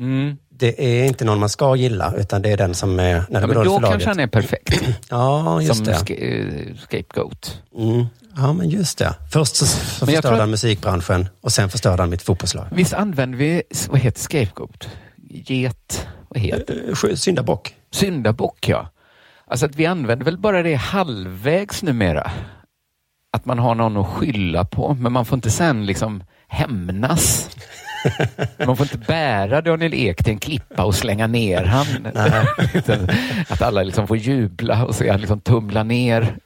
Mm. Det är inte någon man ska gilla utan det är den som är, när det Ja, men då kanske han är perfekt Ja, just som det. ska, eh, scapegoat. Mm. Ja, men just det. Först så, så förstörde han att- musikbranschen och sen förstörde han mitt fotbollslag. Visst använder vi, vad heter scapegoat? Get, vad heter det? Eh, Syndabock. Syndabock, ja. Alltså att vi använder väl bara det halvvägs numera. Att man har någon att skylla på, men man får inte sen liksom hämnas. Man får inte bära Daniel Ek till en klippa och slänga ner han. Att alla liksom får jubla och se han liksom tumla ner,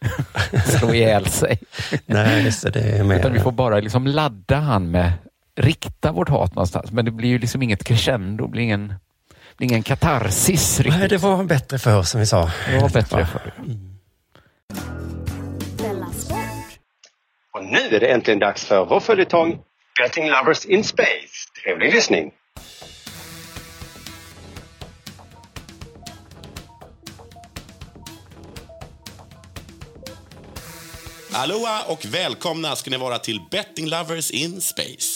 slå ihjäl sig. Nej, just det. Är mer... Utan vi får bara liksom ladda han med, rikta vårt hat någonstans. Men det blir ju liksom inget crescendo, det blir ingen, blir ingen katarsis riktigt. Nej, det var bättre för som vi sa. Det var bättre förr. Och nu är det äntligen dags för vår följetong Betting Lovers in Space. Trevlig lyssning. Aloha och välkomna ska ni vara till Betting Lovers in Space.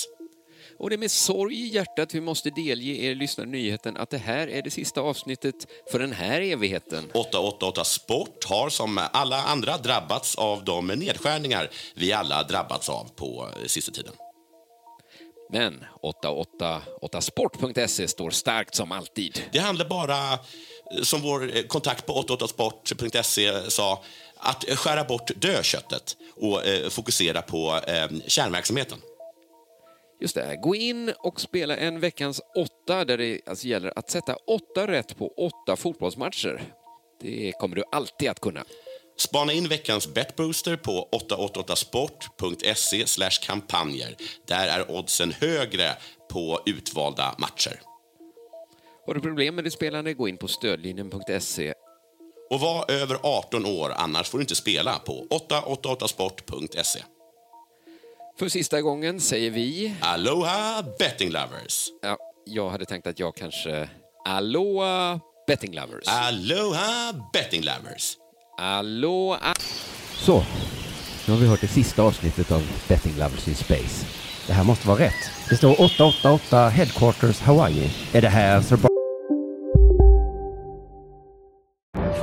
Och det är med sorg i hjärtat vi måste delge er lyssnare nyheten att det här är det sista avsnittet för den här evigheten. 888 Sport har som alla andra drabbats av de nedskärningar vi alla drabbats av på eh, sista tiden. Men 888sport.se står starkt som alltid. Det handlar bara, eh, som vår eh, kontakt på 888sport.se sa, att skära bort dödköttet och eh, fokusera på eh, kärnverksamheten. Just det, gå in och spela en veckans åtta där det alltså gäller att sätta åtta rätt på åtta fotbollsmatcher. Det kommer du alltid att kunna. Spana in veckans betbooster på 888sport.se kampanjer. Där är oddsen högre på utvalda matcher. Har du problem med ditt spelande, gå in på stödlinjen.se. Och var över 18 år, annars får du inte spela på 888sport.se. För sista gången säger vi... Aloha betting lovers! Ja, jag hade tänkt att jag kanske... Aloha betting lovers. Aloha betting lovers! Aloha... Så, nu har vi hört det sista avsnittet av Betting Lovers in Space. Det här måste vara rätt. Det står 888 Headquarters Hawaii. Är det här Sir Bar-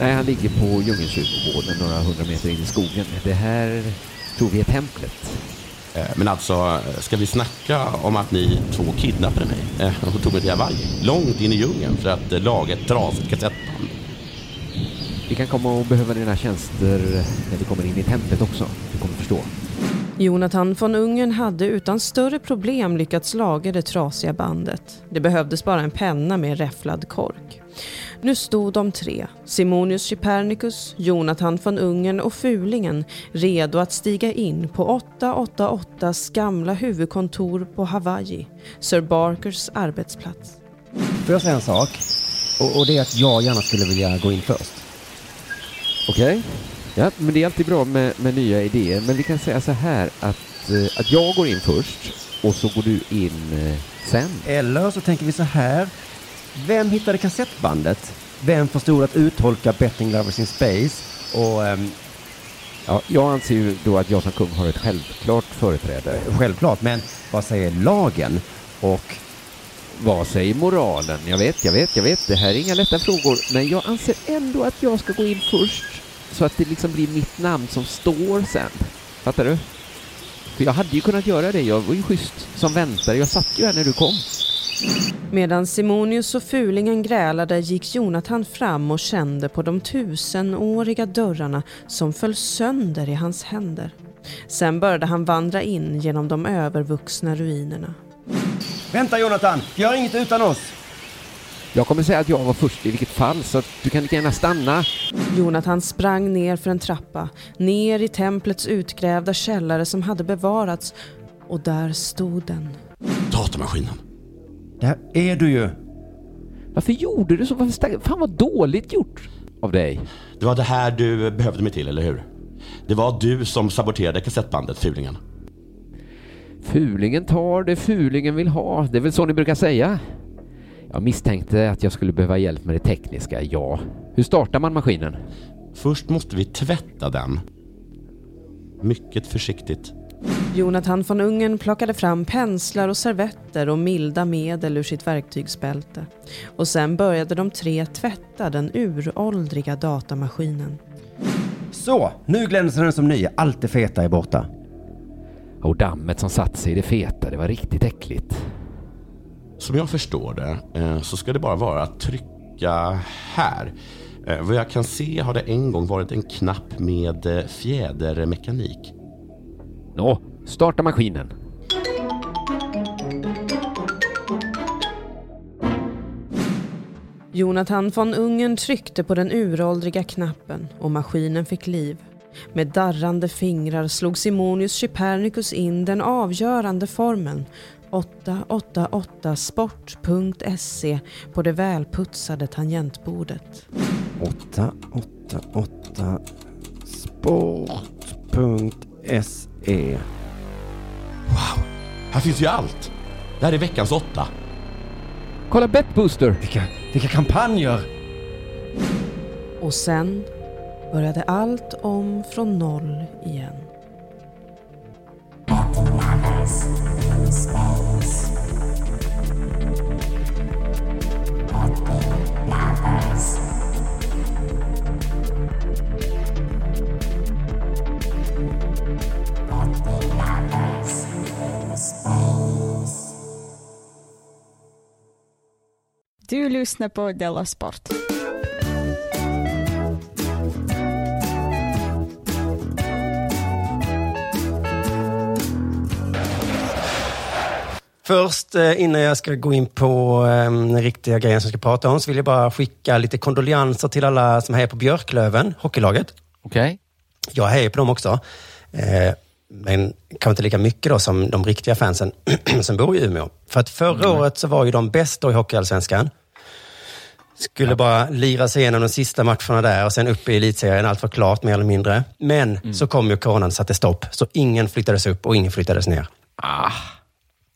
Nej, han ligger på Djungelkyrkogården några hundra meter in i skogen. Det här tror vi är templet. Eh, Men alltså, ska vi snacka om att ni två kidnappade mig eh, och tog mig till Hawaii? Långt in i djungeln för att eh, laga ett trasigt kassettband. Vi kan komma att behöva dina tjänster när vi kommer in i templet också. Du kommer förstå. Jonathan von Ungern hade utan större problem lyckats laga det trasiga bandet. Det behövdes bara en penna med räfflad kork. Nu stod de tre, Simonius Chypernicus, Jonathan von Ungern och Fulingen, redo att stiga in på 888s gamla huvudkontor på Hawaii, Sir Barkers arbetsplats. Får jag säga en sak? Och, och det är att jag gärna skulle vilja gå in först. Okej? Ja, men det är alltid bra med, med nya idéer. Men vi kan säga så här att, eh, att jag går in först och så går du in eh, sen. Eller så tänker vi så här. Vem hittade kassettbandet? Vem förstod att uttolka Betting Lovers in Space? Och um, Ja, jag anser ju då att jag som kung har ett självklart företräde. Självklart, men vad säger lagen? Och Vad säger moralen? Jag vet, jag vet, jag vet. Det här är inga lätta frågor. Men jag anser ändå att jag ska gå in först. Så att det liksom blir mitt namn som står sen. Fattar du? För jag hade ju kunnat göra det. Jag var ju schysst som väntare. Jag satt ju här när du kom. Medan Simonius och fulingen grälade gick Jonathan fram och kände på de tusenåriga dörrarna som föll sönder i hans händer. Sen började han vandra in genom de övervuxna ruinerna. Vänta Jonathan, gör inget utan oss. Jag kommer säga att jag var först i vilket fall, så du kan lika gärna stanna. Jonathan sprang ner för en trappa, ner i templets utgrävda källare som hade bevarats och där stod den. Datamaskinen. Där är du ju. Varför gjorde du så? Varför stack... Fan vad dåligt gjort av dig. Det var det här du behövde mig till, eller hur? Det var du som saboterade kassettbandet, Fulingen. Fulingen tar det fulingen vill ha. Det är väl så ni brukar säga? Jag misstänkte att jag skulle behöva hjälp med det tekniska, ja. Hur startar man maskinen? Först måste vi tvätta den. Mycket försiktigt. Jonathan von Ungern plockade fram penslar och servetter och milda medel ur sitt verktygsbälte. Och sen började de tre tvätta den uråldriga datamaskinen. Så, nu glänser den som ny. Allt det feta är borta. Och dammet som satt sig i det feta, det var riktigt äckligt. Som jag förstår det eh, så ska det bara vara att trycka här. Eh, Vad jag kan se har det en gång varit en knapp med eh, fjädermekanik. Nå, starta maskinen. Jonathan von Ungern tryckte på den uråldriga knappen och maskinen fick liv. Med darrande fingrar slog Simonius Chypernicus in den avgörande formeln 888sport.se på det välputsade tangentbordet. 888 sport.se Wow, här finns ju allt. Det här är veckans åtta. Kolla Betbooster! Vilka, vilka kampanjer! Och sen började allt om från noll igen. Du lyssnar på Della Sport. Först eh, innan jag ska gå in på eh, den riktiga grejen som jag ska prata om så vill jag bara skicka lite kondolenser till alla som hejar på Björklöven, hockeylaget. Okej. Jag hejar på dem också. Eh, men kanske inte lika mycket då som de riktiga fansen som bor i Umeå. För att förra Mm. året så var ju de bäst då i Hockeyallsvenskan. Skulle bara lira sig igenom de sista matcherna där och sen upp i elitserien. Allt var klart mer eller mindre. Men Mm. så kom ju coronan och satte stopp. Så ingen flyttades upp och ingen flyttades ner. Ah,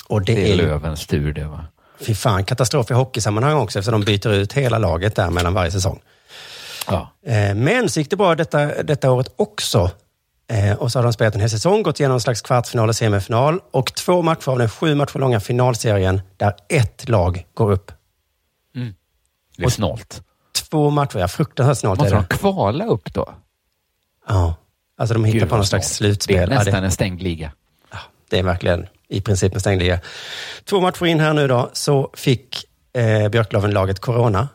Och det, det är Lövens tur det va? Fy fan, katastrof i hockeysammanhang också eftersom de byter ut hela laget där mellan varje säsong. Ja. Eh, Men så gick det bra detta, detta året också. Eh, Och så har de spelat en hel säsong, gått igenom en slags kvartsfinal och semifinal. Och två matcher av den sju matcher långa finalserien där ett lag går upp. Det är snålt. Två matcher, ja fruktansvärt snart är Måste de det. kvala upp då? Ja. Alltså de hittar Gud, på någon vad slags snålt. slutspel. Det är Ja, nästan en stängd liga. Det är verkligen i princip en stängd liga. Två matcher in här nu då, så fick eh, Björklöven-laget corona.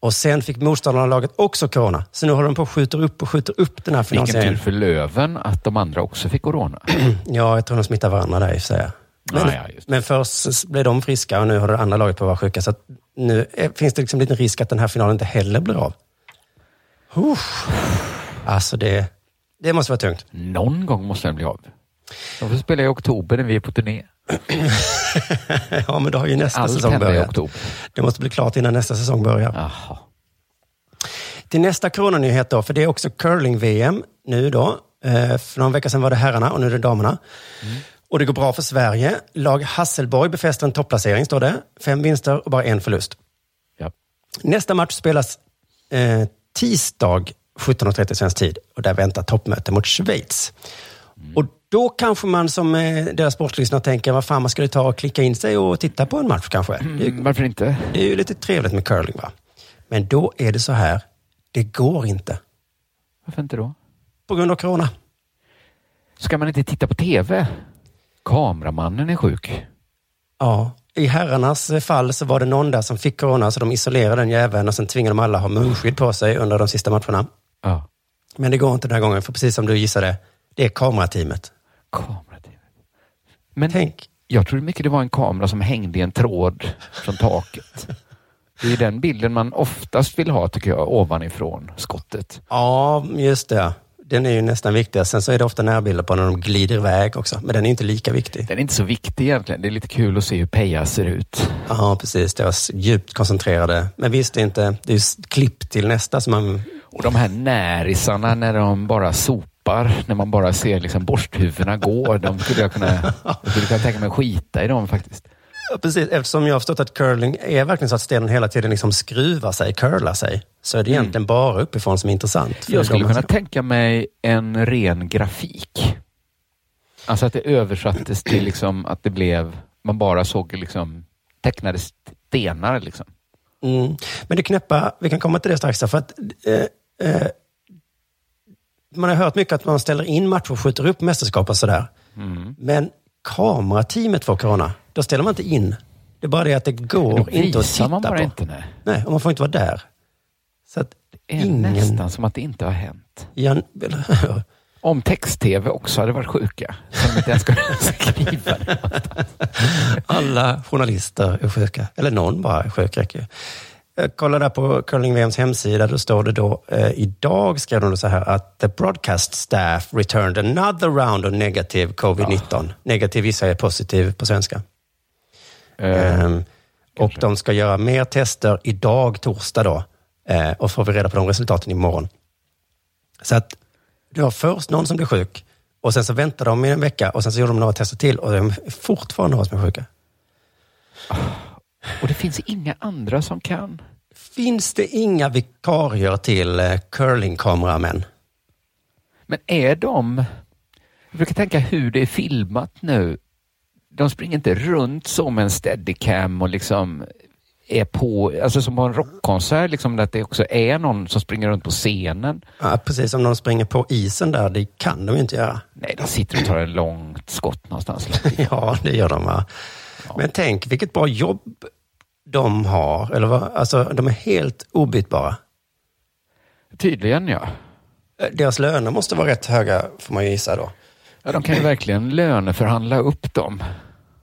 Och sen fick motståndarlaget också corona. Så nu håller de på och skjuter upp och skjuter upp den här Vilken finalserien. tur för Löven att de andra också fick corona. Ja, jag tror de smittar varandra där i och för sig. Men, Ah, ja, just men först blev de friska och nu har det andra laget på att vara sjuka. Så nu finns det liksom en liten risk att den här finalen inte heller blir av. Uff. Alltså det, det måste vara tungt. Någon gång måste den bli av. De får spela i oktober när vi är på turné. ja, men då har ju nästa Allt säsong händer i börjat. oktober. Det måste bli klart innan nästa säsong börjar. Jaha. Till nästa coronanyhet då, för det är också curling-VM nu då. Eh, För någon vecka sedan var det herrarna och nu är det damerna. Och det går bra för Sverige. Lag Hasselborg befäster en topplacering, står det. Fem vinster och bara en förlust. Ja. Nästa match spelas eh, tisdag 17.30 svensk tid och där väntar toppmöte mot Schweiz. Mm. Och då kanske man som eh, deras sportlyssnare tänker, vad fan man skulle ta och klicka in sig och titta på en match kanske. Mm, varför inte? Det är ju lite trevligt med curling va. Men då är det så här, det går inte. Varför inte då? På grund av corona. Ska man inte titta på TV? Kameramannen är sjuk. Ja, i herrarnas fall så var det någon där som fick corona så de isolerade den jäveln och sen tvingade de alla ha munskydd på sig under de sista matcherna. Ja. Men det går inte den här gången, för precis som du gissade, det är kamerateamet. Kamerateamet. Men Tänk. jag tror mycket det var en kamera som hängde i en tråd från taket. Det är den bilden man oftast vill ha, tycker jag, ovanifrån skottet. Ja, just det. Den är ju nästan viktigast. Sen så är det ofta närbilder på när de glider iväg också. Men den är inte lika viktig. Den är inte så viktig egentligen. Det är lite kul att se hur Peja ser ut. Ja, precis. Deras djupt koncentrerade. Men visst, det är inte... Det är klipp till nästa som man... Och de här närisarna när de bara sopar, när man bara ser liksom borsthuvudena gå. De skulle jag kunna, jag skulle kunna tänka mig skita i dem faktiskt. Ja, precis. Eftersom jag har förstått att curling är verkligen så att stenen hela tiden liksom skruvar sig, curlar sig. Så är det egentligen bara uppifrån som är intressant. Jag skulle kunna tänka mig en ren grafik. Alltså att det översattes till liksom att det blev, man bara såg liksom tecknade stenar liksom. Mm. Men det knäppa, vi kan komma till det strax, för att eh, eh, man har hört mycket att man ställer in matcher och skjuter upp mästerskap och sådär. Mm. Men kamerateamet får corona, då ställer man inte in. Det är bara det att det går Då inte att titta man bara på. inte, nej. Nej, och man får inte vara där. Så att Det är ingen... nästan som att det inte har hänt. Jan... Om text-tv också hade varit sjuka. De inte ens skriva det. Alla journalister är sjuka. Eller någon bara är sjuk, räcker ju. Jag kollade där på Curling-VMs hemsida, då står det då, eh, idag skrev de så här att the broadcast staff returned another round of negative covid-19. Negativ gissar jag är positiv på svenska. Ehm, och de ska göra mer tester idag, torsdag då. Eh, och får vi reda på de resultaten imorgon. Så att du har först någon som blir sjuk och sen så väntar de i en vecka och sen så gjorde de några tester till och det är fortfarande några som är sjuka. Och det finns inga andra som kan. Finns det inga vikarier till eh, curlingkameramän? Men är de... Jag brukar tänka hur det är filmat nu. De springer inte runt med en steadicam och liksom är på, alltså som på en rockkonsert, liksom att det också är någon som springer runt på scenen. Ja, precis som de springer på isen där, det kan de ju inte göra. Nej, de sitter och tar ett långt skott någonstans. ja, det gör de va. Men tänk vilket bra jobb de har. Eller vad? Alltså, de är helt obytbara. Tydligen ja. Deras löner måste vara rätt höga, får man ju gissa då. Ja, de kan ju verkligen löneförhandla upp dem.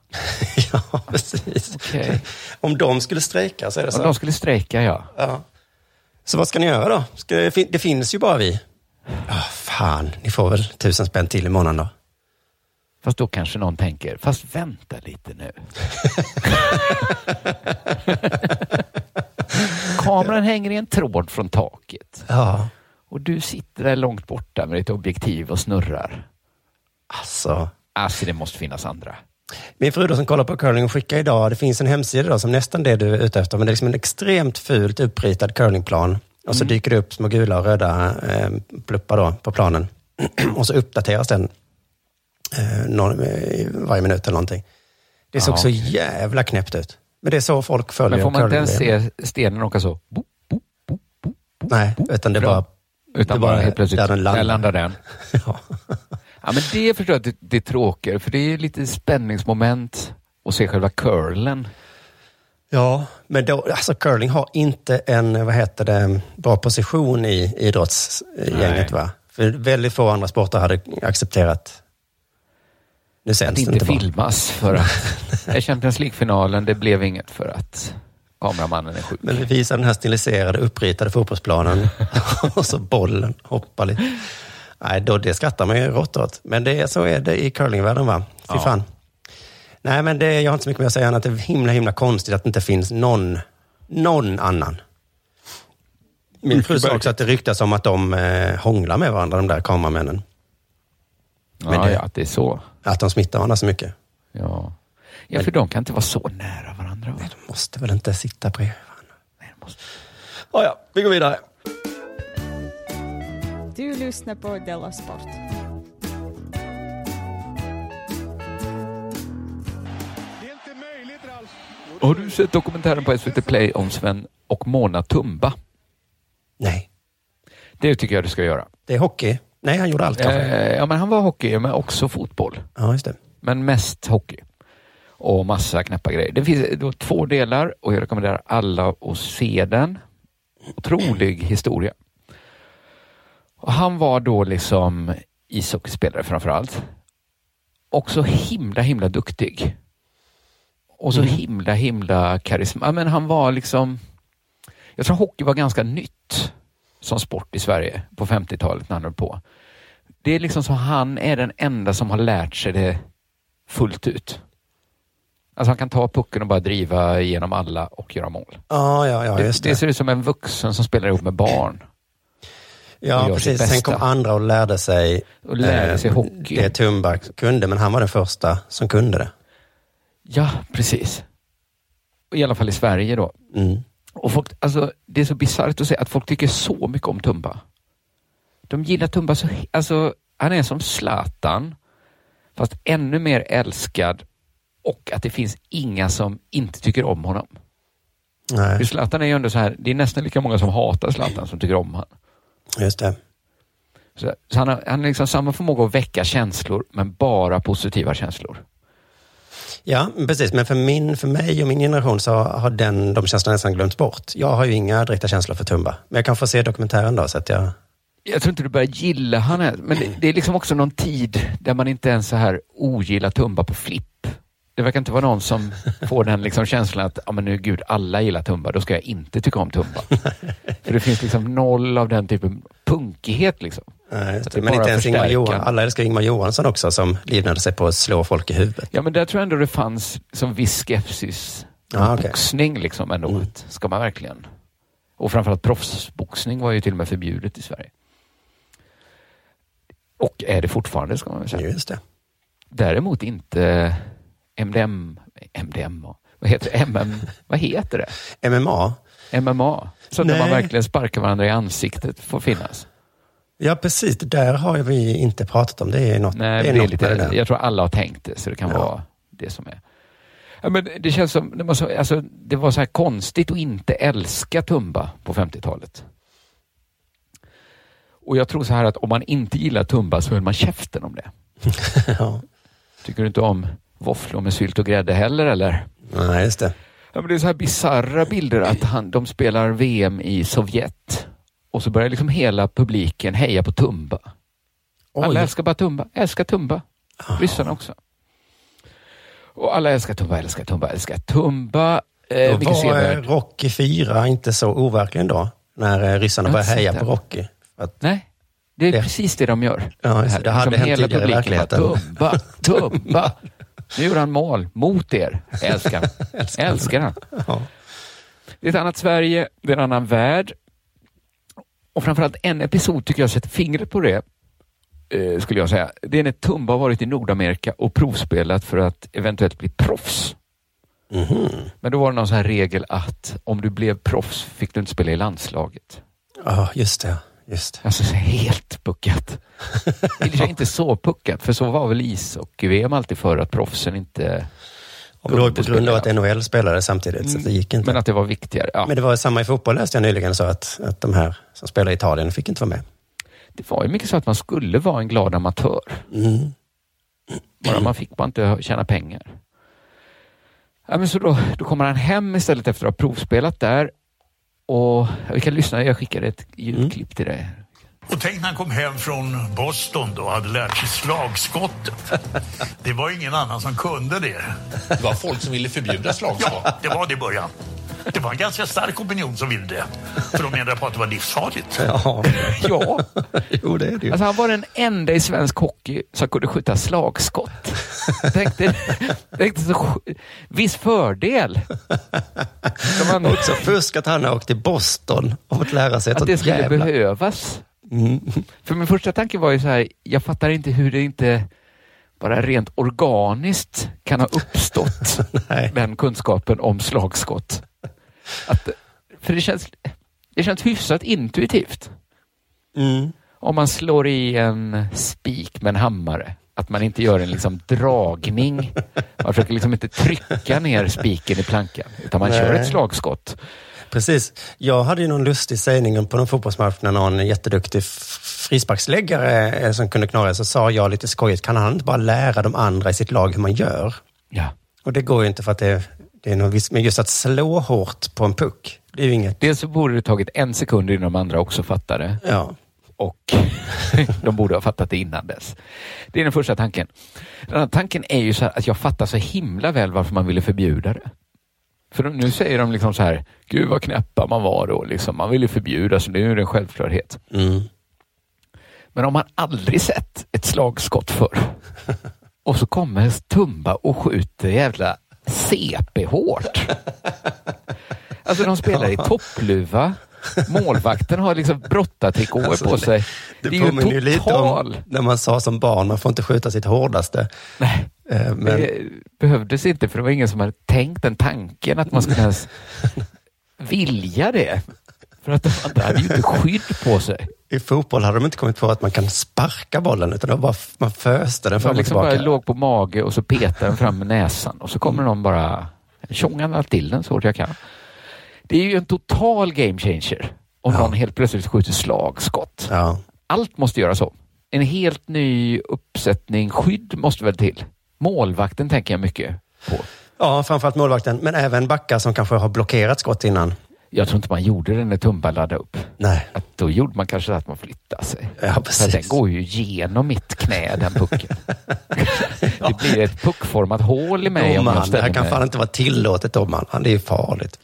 ja, precis. Okej. Om de skulle strejka så är det så. Om de skulle strejka, ja. Ja. Så vad ska ni göra då? Ska det, fin- det finns ju bara vi. Ah, fan, ni får väl tusen spänn till i månaden då. Fast då kanske någon tänker, fast vänta lite nu. Kameran hänger i en tråd från taket. Ja. Och du sitter där långt borta med ditt objektiv och snurrar. Alltså. Alltså, det måste finnas andra. Min fru då som kollar på curling och skickar idag, det finns en hemsida då som nästan det du är ute efter, men det är liksom en extremt fult uppritad curlingplan. Och så dyker det upp små gula och röda eh, pluppar då på planen. och så uppdateras den eh, någon, eh, varje minut eller någonting. Det såg Ja, så jävla knäppt ut. Men det är så folk följer Men får man inte ens se stenen åka så? Bo, Nej, utan det är bara... Utan det bara helt plötsligt, där den landar. där landar den. ja. Men det förstår jag att det, det är tråkigt, för det är lite spänningsmoment att se själva curlen. Ja, men då, alltså curling har inte en, vad heter det, bra position i idrottsgänget Nej. va? För väldigt få andra sporter hade accepterat nu Att sänds det inte inte filmas för att... Champions League-finalen, det blev inget för att kameramannen är sjuk. Men vi visar den här stiliserade, uppritade fotbollsplanen och så bollen hoppar lite. Nej, då, det skrattar man ju rått åt. Men det, är- så är det i curlingvärlden va? Fy Ja. fan. Nej, men det, jag har inte så mycket mer att säga än att det är himla, himla konstigt att det inte finns någon, någon annan. Min fru sa också att det ryktas om att de eh, hånglar med varandra, de där kameramännen. Ja, Men det- ja, att det är så. Att de smittar varandra så mycket. Ja, ja för de kan inte vara så nära varandra. Va? De måste väl inte sitta bredvid varandra? Ja, ja, vi går vidare. Du lyssnar på Della Sport. Har du sett dokumentären på SVT Play om Sven och Mona Tumba? Nej. Det tycker jag du ska göra. Det är hockey. Nej, han gjorde allt kanske. Eh, ja, men han var hockey, men också fotboll. Ja, just det. Men mest hockey. Och massa knäppa grejer. Det finns då två delar och jag rekommenderar alla att se den. Otrolig historia. Och han var då liksom ishockeyspelare framför allt. Och så himla, himla duktig. Och så himla, himla karisma. Men han var liksom... Jag tror hockey var ganska nytt som sport i Sverige på 50-talet när han höll på. Det är liksom som han är den enda som har lärt sig det fullt ut. Alltså han kan ta pucken och bara driva igenom alla och göra mål. Ja, ja, ja, just det. det. Det ser ut som en vuxen som spelar ihop med barn. Ja, precis. Sen kom andra och lärde sig, Och lärde sig hockey. det Tumba kunde, men han var den första som kunde det. Ja, precis. I alla fall i Sverige då. Mm. Och folk, alltså, det är så bisarrt att säga att folk tycker så mycket om Tumba. De gillar Tumba så... Alltså, han är som Zlatan, fast ännu mer älskad och att det finns inga som inte tycker om honom. Nej, För Zlatan är ju ändå så här, det är nästan lika många som hatar Zlatan som tycker om honom. Just det. Så, så han har, han har liksom samma förmåga att väcka känslor, men bara positiva känslor. Ja, precis. Men för, min, för mig och min generation så har den, de känslorna nästan glömts bort. Jag har ju inga direkta känslor för Tumba. Men jag kan få se dokumentären då, så att jag... Jag tror inte du börjar gilla han är, men det, det är liksom också någon tid där man inte ens så här ogillar Tumba på flipp. Det verkar inte vara någon som får den liksom känslan att, ja men nu gud, alla gillar Tumba, då ska jag inte tycka om Tumba. För det finns liksom noll av den typen punkighet liksom. Nej, det. det Men inte ens Ingmar. Johansson. Alla älskar Ingmar Johansson också, som livnade sig på att slå folk i huvudet. Ja men där tror jag ändå det fanns som viss skepsis. Ja, okej. Boxning liksom ändå. Mm. Ska man verkligen? Och framförallt proffsboxning var ju till och med förbjudet i Sverige. Och är det fortfarande ska man väl säga. Just det. Däremot inte MDM, MDMA, vad heter det? MM, vad heter det? MMA? MMA. Så att man verkligen sparkar varandra i ansiktet får finnas. Ja, precis. Där har vi inte pratat om. Det är något, Nej, det är det är lite, det där. jag tror alla har tänkt det, så det kan Ja. vara det som är. Ja, men det känns som, det var så, alltså, det var så här konstigt att inte älska Tumba på 50-talet. Och jag tror så här att om man inte gillar Tumba så höll man käften om det. ja. Tycker du inte om våfflor med sylt och grädde heller eller? Nej, just det. Ja, men det är så här bizarra bilder att han, de spelar VM i Sovjet och så börjar liksom hela publiken heja på Tumba. Alla Oj. älskar bara Tumba, älskar Tumba. Ryssarna också. Och alla älskar Tumba, älskar Tumba, älskar Tumba. Eh, Då var eh, Rocky 4 inte så overklig ändå, när eh, ryssarna började heja på. Rocky. Att, Nej, det är Det- precis det de gör. Ja, det. Det hade hänt hela tidigare i verkligheten. Tumba, Tumba. Nu gjorde han mål mot er. Älskar han. Älskar han. ja. Det är ett annat Sverige, det är en annan värld. Och framförallt en episod tycker jag sätter fingret på det, eh, skulle jag säga. Det är när Tumba har varit i Nordamerika och provspelat för att eventuellt bli proffs. Mhm. Men då var det någon sån här regel att om du blev proffs fick du inte spela i landslaget. Ja, just det. Just det. Alltså så helt puckat. För sig inte så puckat, för så var väl ishockey-VM alltid för att proffsen inte... Och det var på grund av att. NHL spelade samtidigt, så det gick inte. Men att det var viktigare. Ja. Men det var samma i fotboll läste jag nyligen, så att, att de här som spelar i Italien fick inte vara med. Det var ju mycket så att man skulle vara en glad amatör. Mm. Bara man fick bara inte tjäna pengar. Ja, men så då, då kommer han hem istället efter att ha provspelat där. Och vi kan lyssna, jag skickade ett ljudklipp till dig. Och tänk när han kom hem från Boston då och hade lärt sig slagskottet. Det var ingen annan som kunde det. Det var folk som ville förbjuda slagskott. Ja, det var det i början. Det var en ganska stark opinion som ville det. För de menade på att det var livsfarligt. Ja, ja. jo det är det ju. Alltså han var den enda i svensk hockey som kunde skjuta slagskott. Tänkte, tänkte så, viss fördel. De andra, Också fusk att han har åkt till Boston och fått lära sig ett att det skulle jävla... behövas. Mm. För min första tanke var ju så här, jag fattar inte hur det inte bara rent organiskt kan ha uppstått den kunskapen om slagskott. Att, för det känns, det känns hyfsat intuitivt. Mm. om man slår i en spik med en hammare. Att man inte gör en liksom dragning. Man försöker liksom inte trycka ner spiken i plankan, utan man kör Nej. ett slagskott. Precis. Jag hade ju någon lustig sägning på någon fotbollsmatch när någon jätteduktig frisparksläggare eh, som kunde knorra, så sa jag lite skojigt, kan han inte bara lära de andra i sitt lag hur man gör? Ja. Och det går ju inte för att det, det är något visst, men just att slå hårt på en puck, det är ju inget... Dels så borde det tagit en sekund innan de andra också fattade. Ja. Och de borde ha fattat det innan dess. Det är den första tanken. Den andra tanken är ju så att jag fattar så himla väl varför man ville förbjuda det. För de, nu säger de liksom så här, gud vad knäppa man var då. Liksom. Man ville förbjuda, så det är ju en självklarhet. Mm. Men om man aldrig sett ett slagskott förr och så kommer Tumba och skjuter jävla CP-hårt. Alltså de spelar i toppluva. Målvakten har liksom brottartrikåer Alltså, på sig. Det, Det är ju påminner ju lite om när man sa som barn, man får inte skjuta sitt hårdaste. Nej. Eh, Men, Det behövdes inte för det var ingen som hade tänkt den tanken att man skulle ens vilja det. För att de andra hade ju inte skydd på sig. I fotboll hade de inte kommit på att man kan sparka bollen, utan det var bara, man föste den fram och liksom bara tillbaka. låg på mage och så petade den fram med näsan och så kommer någon bara tjongar till den så hårt jag kan. Det är ju en total game changer om någon helt plötsligt skjuter slagskott. Ja. Allt måste göras om. En helt ny uppsättning skydd måste väl till. Målvakten tänker jag mycket på. ja, framförallt målvakten, men även backar som kanske har blockerat skott innan. Jag tror inte man gjorde det när Tumba laddade upp. Nej. Att då gjorde man kanske att man flyttade sig. Ja, precis. den går ju genom mitt knä, den pucken. Det blir ett puckformat hål i mig om jag Domaren, det här kan mig. fan inte vara tillåtet domaren. Det är farligt.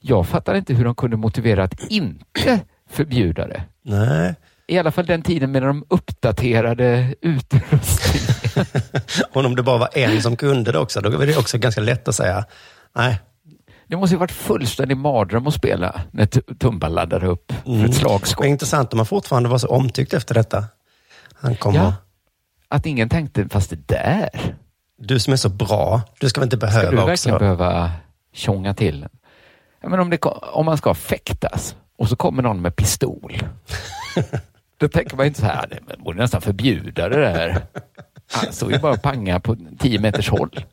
Jag fattar inte hur de kunde motivera att inte förbjuda det. Nej. I alla fall den tiden med de uppdaterade utrustningen. Och om det bara var en som kunde det också, då var det också ganska lätt att säga nej. Det måste ju varit fullständig mardröm att spela när Tumba laddade upp för ett slagskott. Men intressant om han fortfarande var så omtyckt efter detta. Han kommer... Ja. Att ingen tänkte, fast det där, Du som är så bra, du ska väl inte ska behöva du verkligen också... behöva tjonga till? Ja, men om, det, om man ska fäktas och så kommer någon med pistol. Då tänker man inte så här, nej, men borde nästan förbjuda det där. Han står ju bara och pangar på 10 meters håll.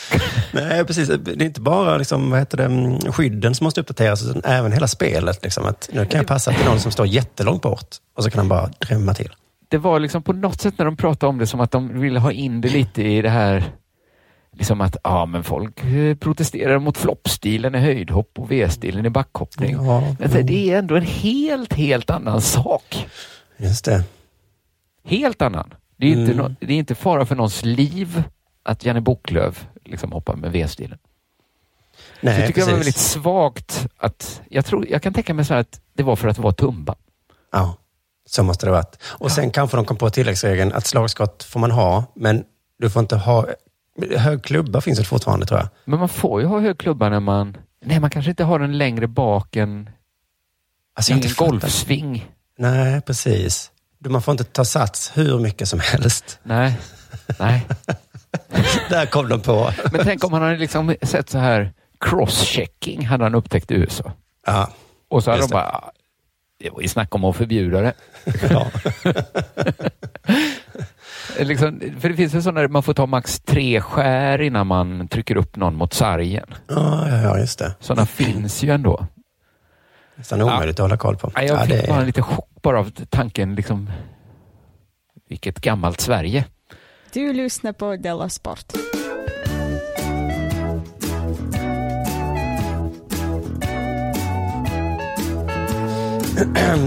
Nej, precis. Det är inte bara liksom, vad heter det, mm, skydden som måste uppdateras, utan även hela spelet. Liksom, att nu kan jag passa till någon som står jättelångt bort och så kan han bara drämma till. det var liksom på något sätt när de pratade om det som att de ville ha in det lite i det här Liksom att ja, men folk eh, protesterar mot floppstilen i höjdhopp och V-stilen i backhoppning. Ja, Men det är ändå en helt, helt annan sak. Just det. Helt annan. Det är, inte, Mm. nå- det är inte fara för någons liv att Janne Boklöv liksom hoppar med V-stilen. Nej, så jag tycker det var väldigt svagt att, jag, tror, jag kan tänka mig så här att det var för att det var Tumba. Ja, så måste det ha varit. Och sen kanske de kom på tilläggsregeln att slagskott får man ha, men du får inte ha... Hög klubba finns det fortfarande tror jag. Men man får ju ha hög klubba när man... Nej, man kanske inte har den längre bak än Alltså, jag fattat. golfsving. Nej, precis. Man får inte ta sats hur mycket som helst. Nej, nej. Där kom de på. Men tänk om han hade liksom sett så här cross-checking hade han upptäckt i USA. Ja, Och så hade just de bara, "Ah, det var ju snack om att förbjuda det. ja. liksom, för det finns ju sådana där man får ta max tre skär innan man trycker upp någon mot sargen. ja, ja, ja just det. Sådana finns ju ändå. Nästan omöjligt att hålla koll på. Ja, jag Ja, fick det bara en liten chock bara av tanken, liksom, vilket gammalt Sverige. Du lyssnar på Della Sport.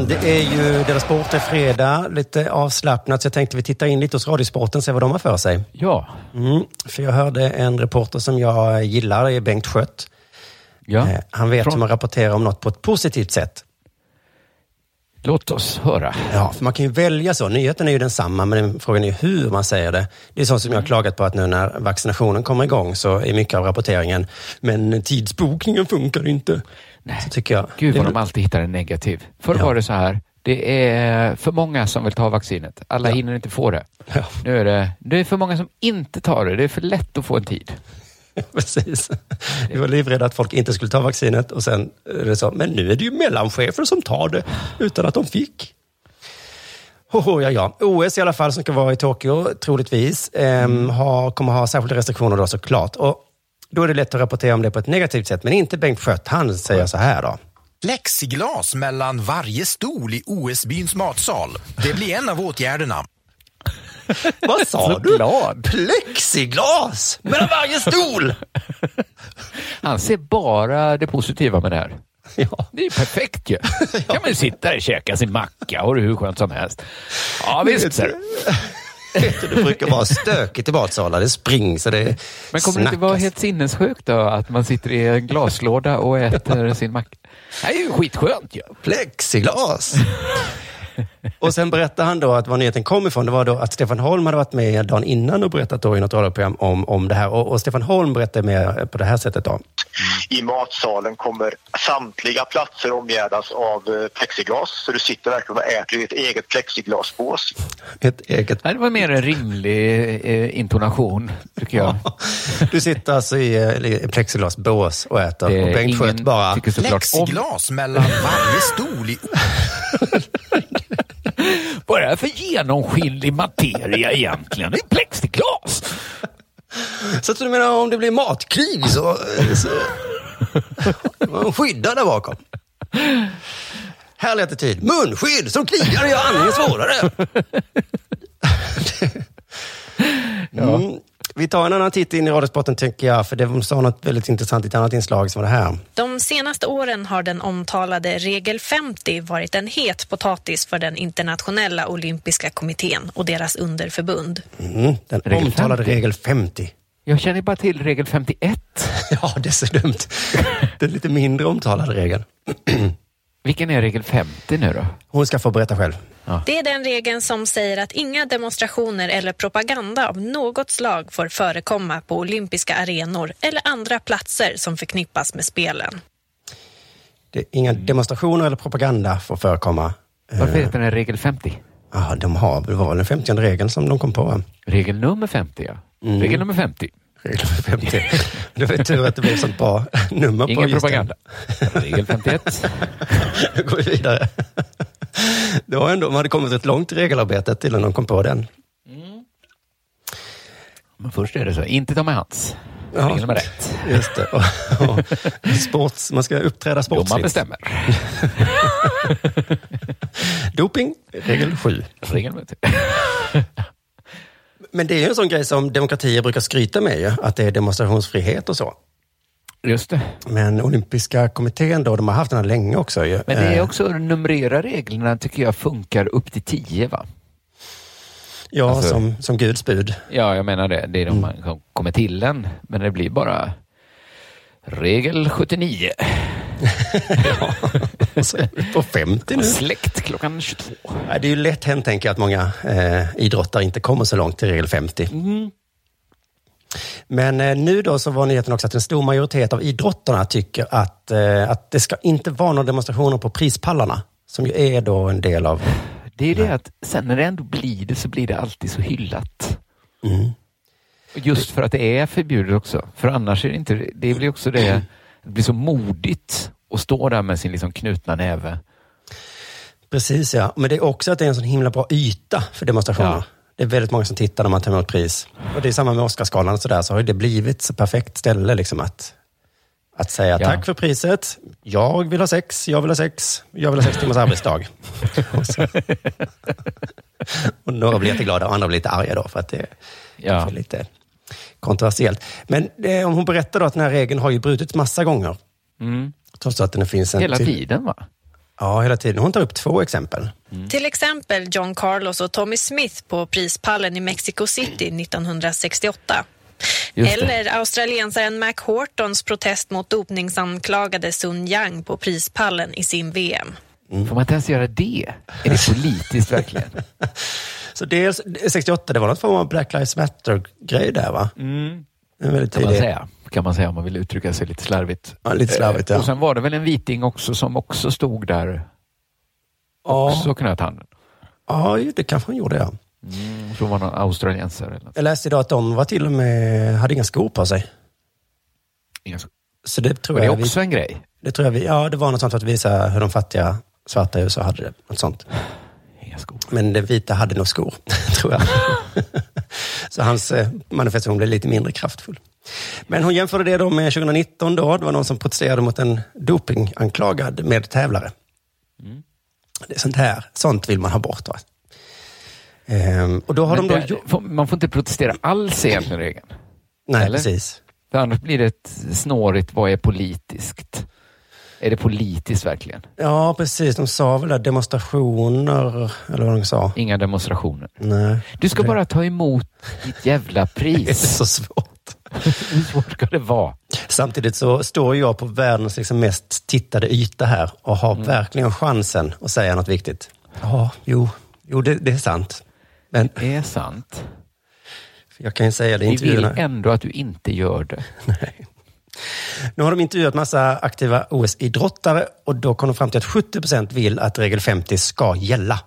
Det är ju Della Sport, är fredag, lite avslappnat, så jag tänkte vi tittar in lite hos Radiosporten, se vad de har för sig. Ja. Mm, för jag hörde en reporter som jag gillar, det är Bengt Skött. Ja. Eh, Han vet Från- hur man rapporterar om något på ett positivt sätt. Låt oss höra. Ja, för man kan ju välja så. Nyheten är ju densamma, men frågan är hur man säger det. Det är sånt som jag har klagat på att nu när vaccinationen kommer igång så är mycket av rapporteringen, men tidsbokningen funkar inte. Nej. Så tycker jag. Gud vad Det- de alltid hittar en negativ. Förr Ja. var det så här, det är för många som vill ta vaccinet. Alla Ja. hinner inte få det. Ja, Nu är det, det är för många som inte tar det. Det är för lätt att få en tid. precis. Vi var livrädda att folk inte skulle ta vaccinet och sen är det så, men nu är det ju mellanchefer som tar det utan att de fick. Oh, ja, ja. OS i alla fall som ska vara i Tokyo troligtvis ehm, har, kommer ha särskilda restriktioner då såklart. Och då är det lätt att rapportera om det på ett negativt sätt, men inte Bengt Schött. Han säger så här då. Plexiglas mellan varje stol i OS-byns matsal. Det blir en av åtgärderna. Vad sa Så du? glad. Plexiglas mellan varje stol! Han ser bara det positiva med det här. Det är ju perfekt ju. kan man ju sitta där och käka sin macka och det är hur skönt som helst. Ja visst ser du. Det brukar vara stökigt i matsalar. Det springs och det Men kommer det inte vara helt sinnessjukt då att man sitter i en glaslåda och äter sin macka? Det här är ju skitskönt ju. Plexiglas! Och sen berättade han då att var nyheten kom ifrån, det var då att Stefan Holm hade varit med dagen innan och berättat då i något radioprogram om, om det här. Och, och Stefan Holm berättade med på det här sättet då. I matsalen kommer samtliga platser omgärdas av eh, plexiglas så du sitter verkligen och äter i ett eget plexiglasbås. Ett eget... Det var mer en rimlig eh, intonation, tycker jag. Du sitter alltså i eh, plexiglasbås och äter Det är och Bengt Schött bara... Plexiglas mellan varje stol i... Vad är det här för genomskinlig materia egentligen? Det är plexiglas! Så att du menar om det blir matkrig så... så man skyddar där bakom. Härlig attityd. Munskydd som kliar och gör andningen svårare. Mm. Vi tar en annan titt in i Radiosporten tycker jag, för det sa något väldigt intressant i ett annat inslag som var det här. De senaste åren har den omtalade regel 50 varit en het potatis för den internationella olympiska kommittén och deras underförbund. Mm. Den Regel omtalade 50. regel 50. Jag känner bara till regel 51. Ja, det är så dumt. Den lite mindre omtalade regeln. Vilken är regel 50 nu då? Hon ska få berätta själv. Det är den regeln som säger att inga demonstrationer eller propaganda av något slag får förekomma på olympiska arenor eller andra platser som förknippas med spelen. Det är inga demonstrationer eller propaganda får förekomma. Varför heter den regel 50? Ja, de har, det var väl den 50 regeln som de kom på. Regel nummer 50 ja. Mm. Regel nummer 50. Regel 50. Det var tur att det blev sånt bra nummer på Ingen propaganda. Regel 51. Nu går vi vidare. Det var ändå, de hade kommit ett långt regelarbetet innan de kom på den. Men först är det så, inte ta med hands. Ja. Nummer ett. Just det. Och, och sports, man ska uppträda sportsligt. Domaren bestämmer. Doping, regel 7. Regel. Men det är ju en sån grej som demokratier brukar skryta med ju, att det är demonstrationsfrihet och så. Just det. Men olympiska kommittén då, de har haft den här länge också. Men det är Eh, också, numrera reglerna tycker jag funkar upp till 10 va? Ja, alltså- som, som Guds bud. Ja, jag menar det. Det är de Mm. man kommer till en. Men det blir bara regel 79. Så är vi på 50 nu. Släkt klockan 22. Nej, Det är ju lätt hänt, tänker jag, att många eh, idrottare inte kommer så långt till regel 50. Mm. Men eh, nu då så var nyheten också att en stor majoritet av idrottarna tycker att, eh, att det ska inte vara några demonstrationer på prispallarna, som ju är då en del av... Det är ju det att sen när det ändå blir det så blir det alltid så hyllat. Mm. Just för att det är förbjudet också. För annars är det inte, det blir också det, det blir så modigt att stå där med sin liksom knutna näve. Precis ja, men det är också att det är en sån himla bra yta för demonstrationer. Ja. Det är väldigt många som tittar när man tar emot pris. Och det är samma med Oscarsgalan och sådär, så har det blivit så perfekt ställe liksom att, att säga Ja. tack för priset, jag vill ha sex, jag vill ha sex, jag vill ha sex timmars arbetsdag. och, så. och några blir jätteglada och andra blir lite arga då för att det är Ja. kanske lite kontroversiellt. Men eh, om hon berättar då att den här regeln har ju brutits massa gånger. Mm. Trots att den finns en Hela tiden va? Ja, hela tiden. Hon tar upp två exempel. Till exempel John Carlos och Tommy Smith på prispallen i Mexico City 1968. Just det. Eller australiensaren Mac Hortons protest mot dopningsanklagade Sun Yang på prispallen i sim VM. Får man inte ens göra det? Är det politiskt verkligen? Så dels 68, det var något form av Black Lives Matter-grej där va? Mm. En väldigt Kan man, tidig- säga. Kan man säga om man vill uttrycka sig lite slarvigt. Ja, lite slarvigt, Eh, ja. Och sen var det väl en viting också som också stod där. Också knöt handen. Ja, det kanske han gjorde ja. Mm, så var någon australiensare eller något. Jag läste idag att de var till och med, hade inga skor på sig. Inga skor. Så det tror Var det jag också vi, en grej? det tror jag vi, ja det var något sånt för att visa hur de fattiga svarta i USA hade det. Något sånt. Inga skor. Men den vita hade nog skor, tror jag. Så hans eh, manifestation blev lite mindre kraftfull. Men hon jämförde det då med 2019 då. Det var någon som protesterade mot en dopinganklagad med tävlare. Mm. Det är sånt här, sånt vill man ha bort. Va? Ehm, och då har Men de då... det, får- man får inte protestera alls egentligen, regeln. Nej, Eller? precis. För annars blir det ett snårigt, vad är politiskt? Är det politiskt verkligen? Ja, precis. De sa väl där demonstrationer, eller vad de sa. Inga demonstrationer. Nej. Du ska bara ta emot ditt jävla pris. Det är så svårt. Hur svårt ska det vara? Samtidigt så står jag på världens liksom mest tittade yta här och har Mm. verkligen chansen att säga något viktigt. Ja, jo, jo det, det är sant. Men Det är sant. jag kan ju säga det i Vi vill intervjuerna. ändå att du inte gör det. Nu har de intervjuat massa aktiva OS-idrottare och då kom de fram till att 70 procent vill att regel 50 ska gälla.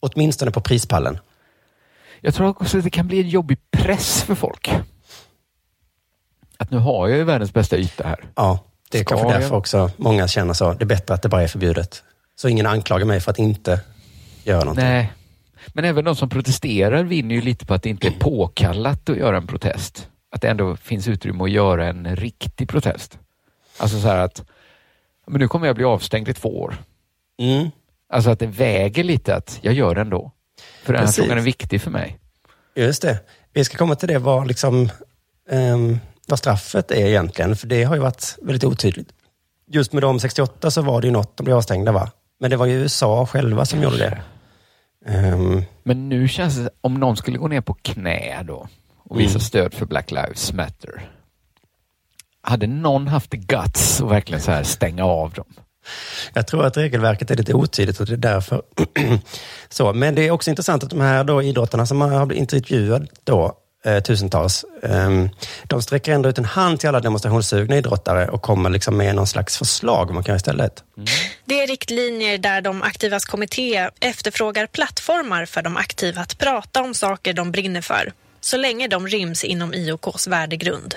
Åtminstone på prispallen. Jag tror också att det kan bli en jobbig press för folk. Att nu har jag ju världens bästa yta här. Ja, det är Ska kanske jag? därför också många känner så. Det är bättre att det bara är förbjudet. Så ingen anklagar mig för att inte göra någonting. Nej. Men även de som protesterar vinner ju lite på att det inte är påkallat att göra en protest. Att det ändå finns utrymme att göra en riktig protest. Alltså så här att, men nu kommer jag bli avstängd i två år. Mm. Alltså att det väger lite att jag gör det ändå. För den här Precis. frågan är viktig för mig. Just det. Vi ska komma till det vad, liksom, ehm, vad straffet är egentligen, för det har ju varit väldigt otydligt. Just med de 68 så var det ju något, de blev avstängda va? Men det var ju USA själva som gjorde det. Ehm, Men nu känns det, om någon skulle gå ner på knä då och visa Mm. stöd för Black Lives Matter. Hade någon haft guts och verkligen så här stänga av dem? Jag tror att regelverket är lite otydligt och det är därför. så, men det är också intressant att de här då idrottarna som har blivit intervjuade då, eh, tusentals, ehm, de sträcker ändå ut en hand till alla demonstrationssugna idrottare och kommer liksom med någon slags förslag vad man kan istället. Det är riktlinjer där de aktivas kommitté efterfrågar plattformar för de aktiva att prata om saker de brinner för, så länge de ryms inom IOKs värdegrund.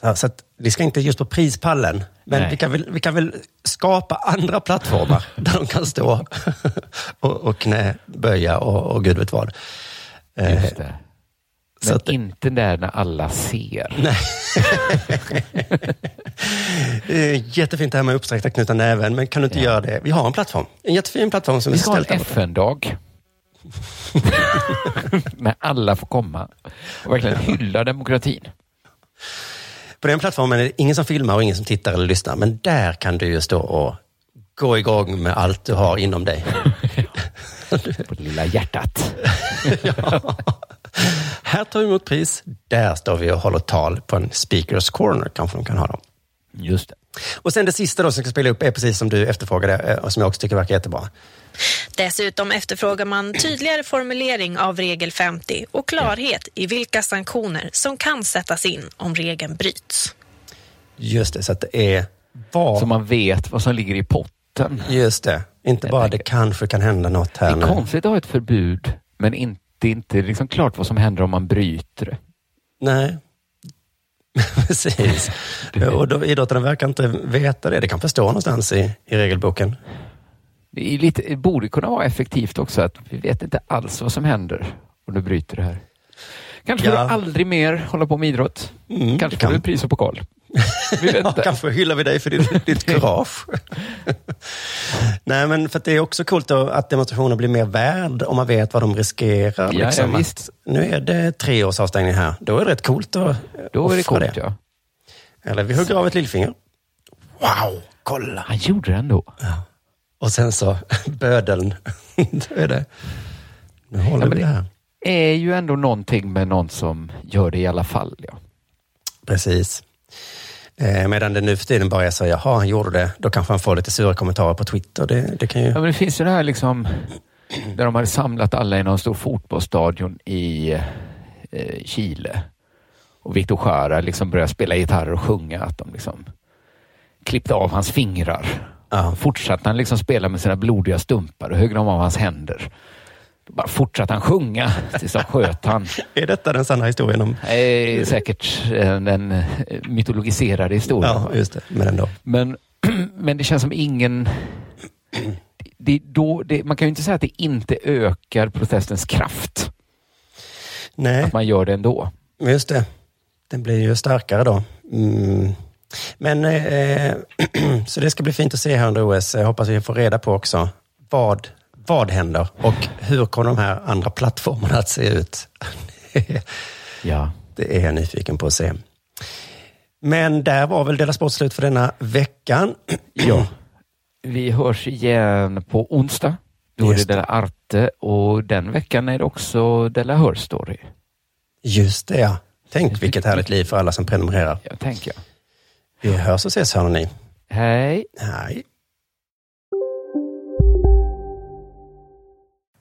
Så, så att vi ska inte just på prispallen, men Nej. vi kan, väl, vi kan väl skapa andra plattformar där de kan stå och, och knäböja och, och gud vet vad. Eh, Just det. Men att- inte där när alla ser. Nej. Jättefint det här med uppsträckta knutar näven, men kan du inte göra det? Vi har en plattform. En jättefin plattform som Vi ska ha en. FN-dag. när alla får komma och verkligen hylla demokratin. På den plattformen är det ingen som filmar och ingen som tittar eller lyssnar, men där kan du ju stå och gå igång med allt du har inom dig. På det lilla hjärtat. Här tar vi emot pris. Där står vi och håller tal på en speakers corner, kanske de kan ha dem. Just det. Och sen det sista då som jag ska spela upp är precis som du efterfrågade eh, och som jag också tycker verkar jättebra. Dessutom efterfrågar man tydligare formulering av regel 50 och klarhet i vilka sanktioner som kan sättas in om regeln bryts. Just det, så att det är vad... Så man vet vad som ligger i potten. Just det. Inte bara det kanske kan hända något Det här är nu. konstigt att ha ett förbud, men inte, det är inte liksom klart vad som händer om man bryter det. Nej. Precis. Och då, idrottarna verkar inte veta det. Det kan stå någonstans i, i regelboken. Det, är lite, det borde kunna vara effektivt också att vi vet inte alls vad som händer om du bryter det här. Kanske får Ja. du aldrig mer hålla på med idrott. Mm, Kanske kan- får du pris och pokal. Vi vet Ja, kanske hyllar vi dig för ditt, ditt kurage. Nej, men för det är också coolt att demonstrationer blir mer värd om man vet vad de riskerar. Ja, liksom. ja, visst. Nu är det tre års avstängning här. Då är det rätt coolt att Då är det coolt, ja. Eller vi hugger av ett lillfinger. Wow, kolla! Han gjorde det ändå. Och sen så bödeln. då är det. Nu håller Ja, vi det här. är ju ändå någonting med någon som gör det i alla fall. Ja. Precis. Eh, medan det nu för tiden bara är så, jaha, han gjorde det. Då kanske han får lite sura kommentarer på Twitter. Det, det kan ju... Ja, men det finns ju det här liksom där de hade samlat alla i någon stor fotbollsstadion i eh, Chile. Och Victor Jara liksom började spela gitarr och sjunga att de liksom klippte av hans fingrar. Ja. Fortsatte han liksom spela med sina blodiga stumpar och högg de av hans händer. Bara fortsatte han sjunga tills de sköt han. Är detta den sanna historien om... Eh, säkert den eh, mytologiserade historien. Ja, just det. Men ändå. Men, men det känns som ingen... det, då, det, man kan ju inte säga att det inte ökar protestens kraft. Nej. Att man gör det ändå. Just det. Den blir ju starkare då. Mm. Men eh, Så det ska bli fint att se här under OS. Jag hoppas vi får reda på också vad, vad händer och hur kommer de här andra plattformarna att se ut? ja. Det är jag nyfiken på att se. Men där var väl Dela Sport slut för denna veckan. Ja. Vi hörs igen på onsdag. Då är det Della Arte och den veckan är det också Della Hör Story. Just det ja. Tänk vilket härligt liv för alla som prenumererar. Ja, tänker jag. Vi hörs och ses hörni. Hej. Hej.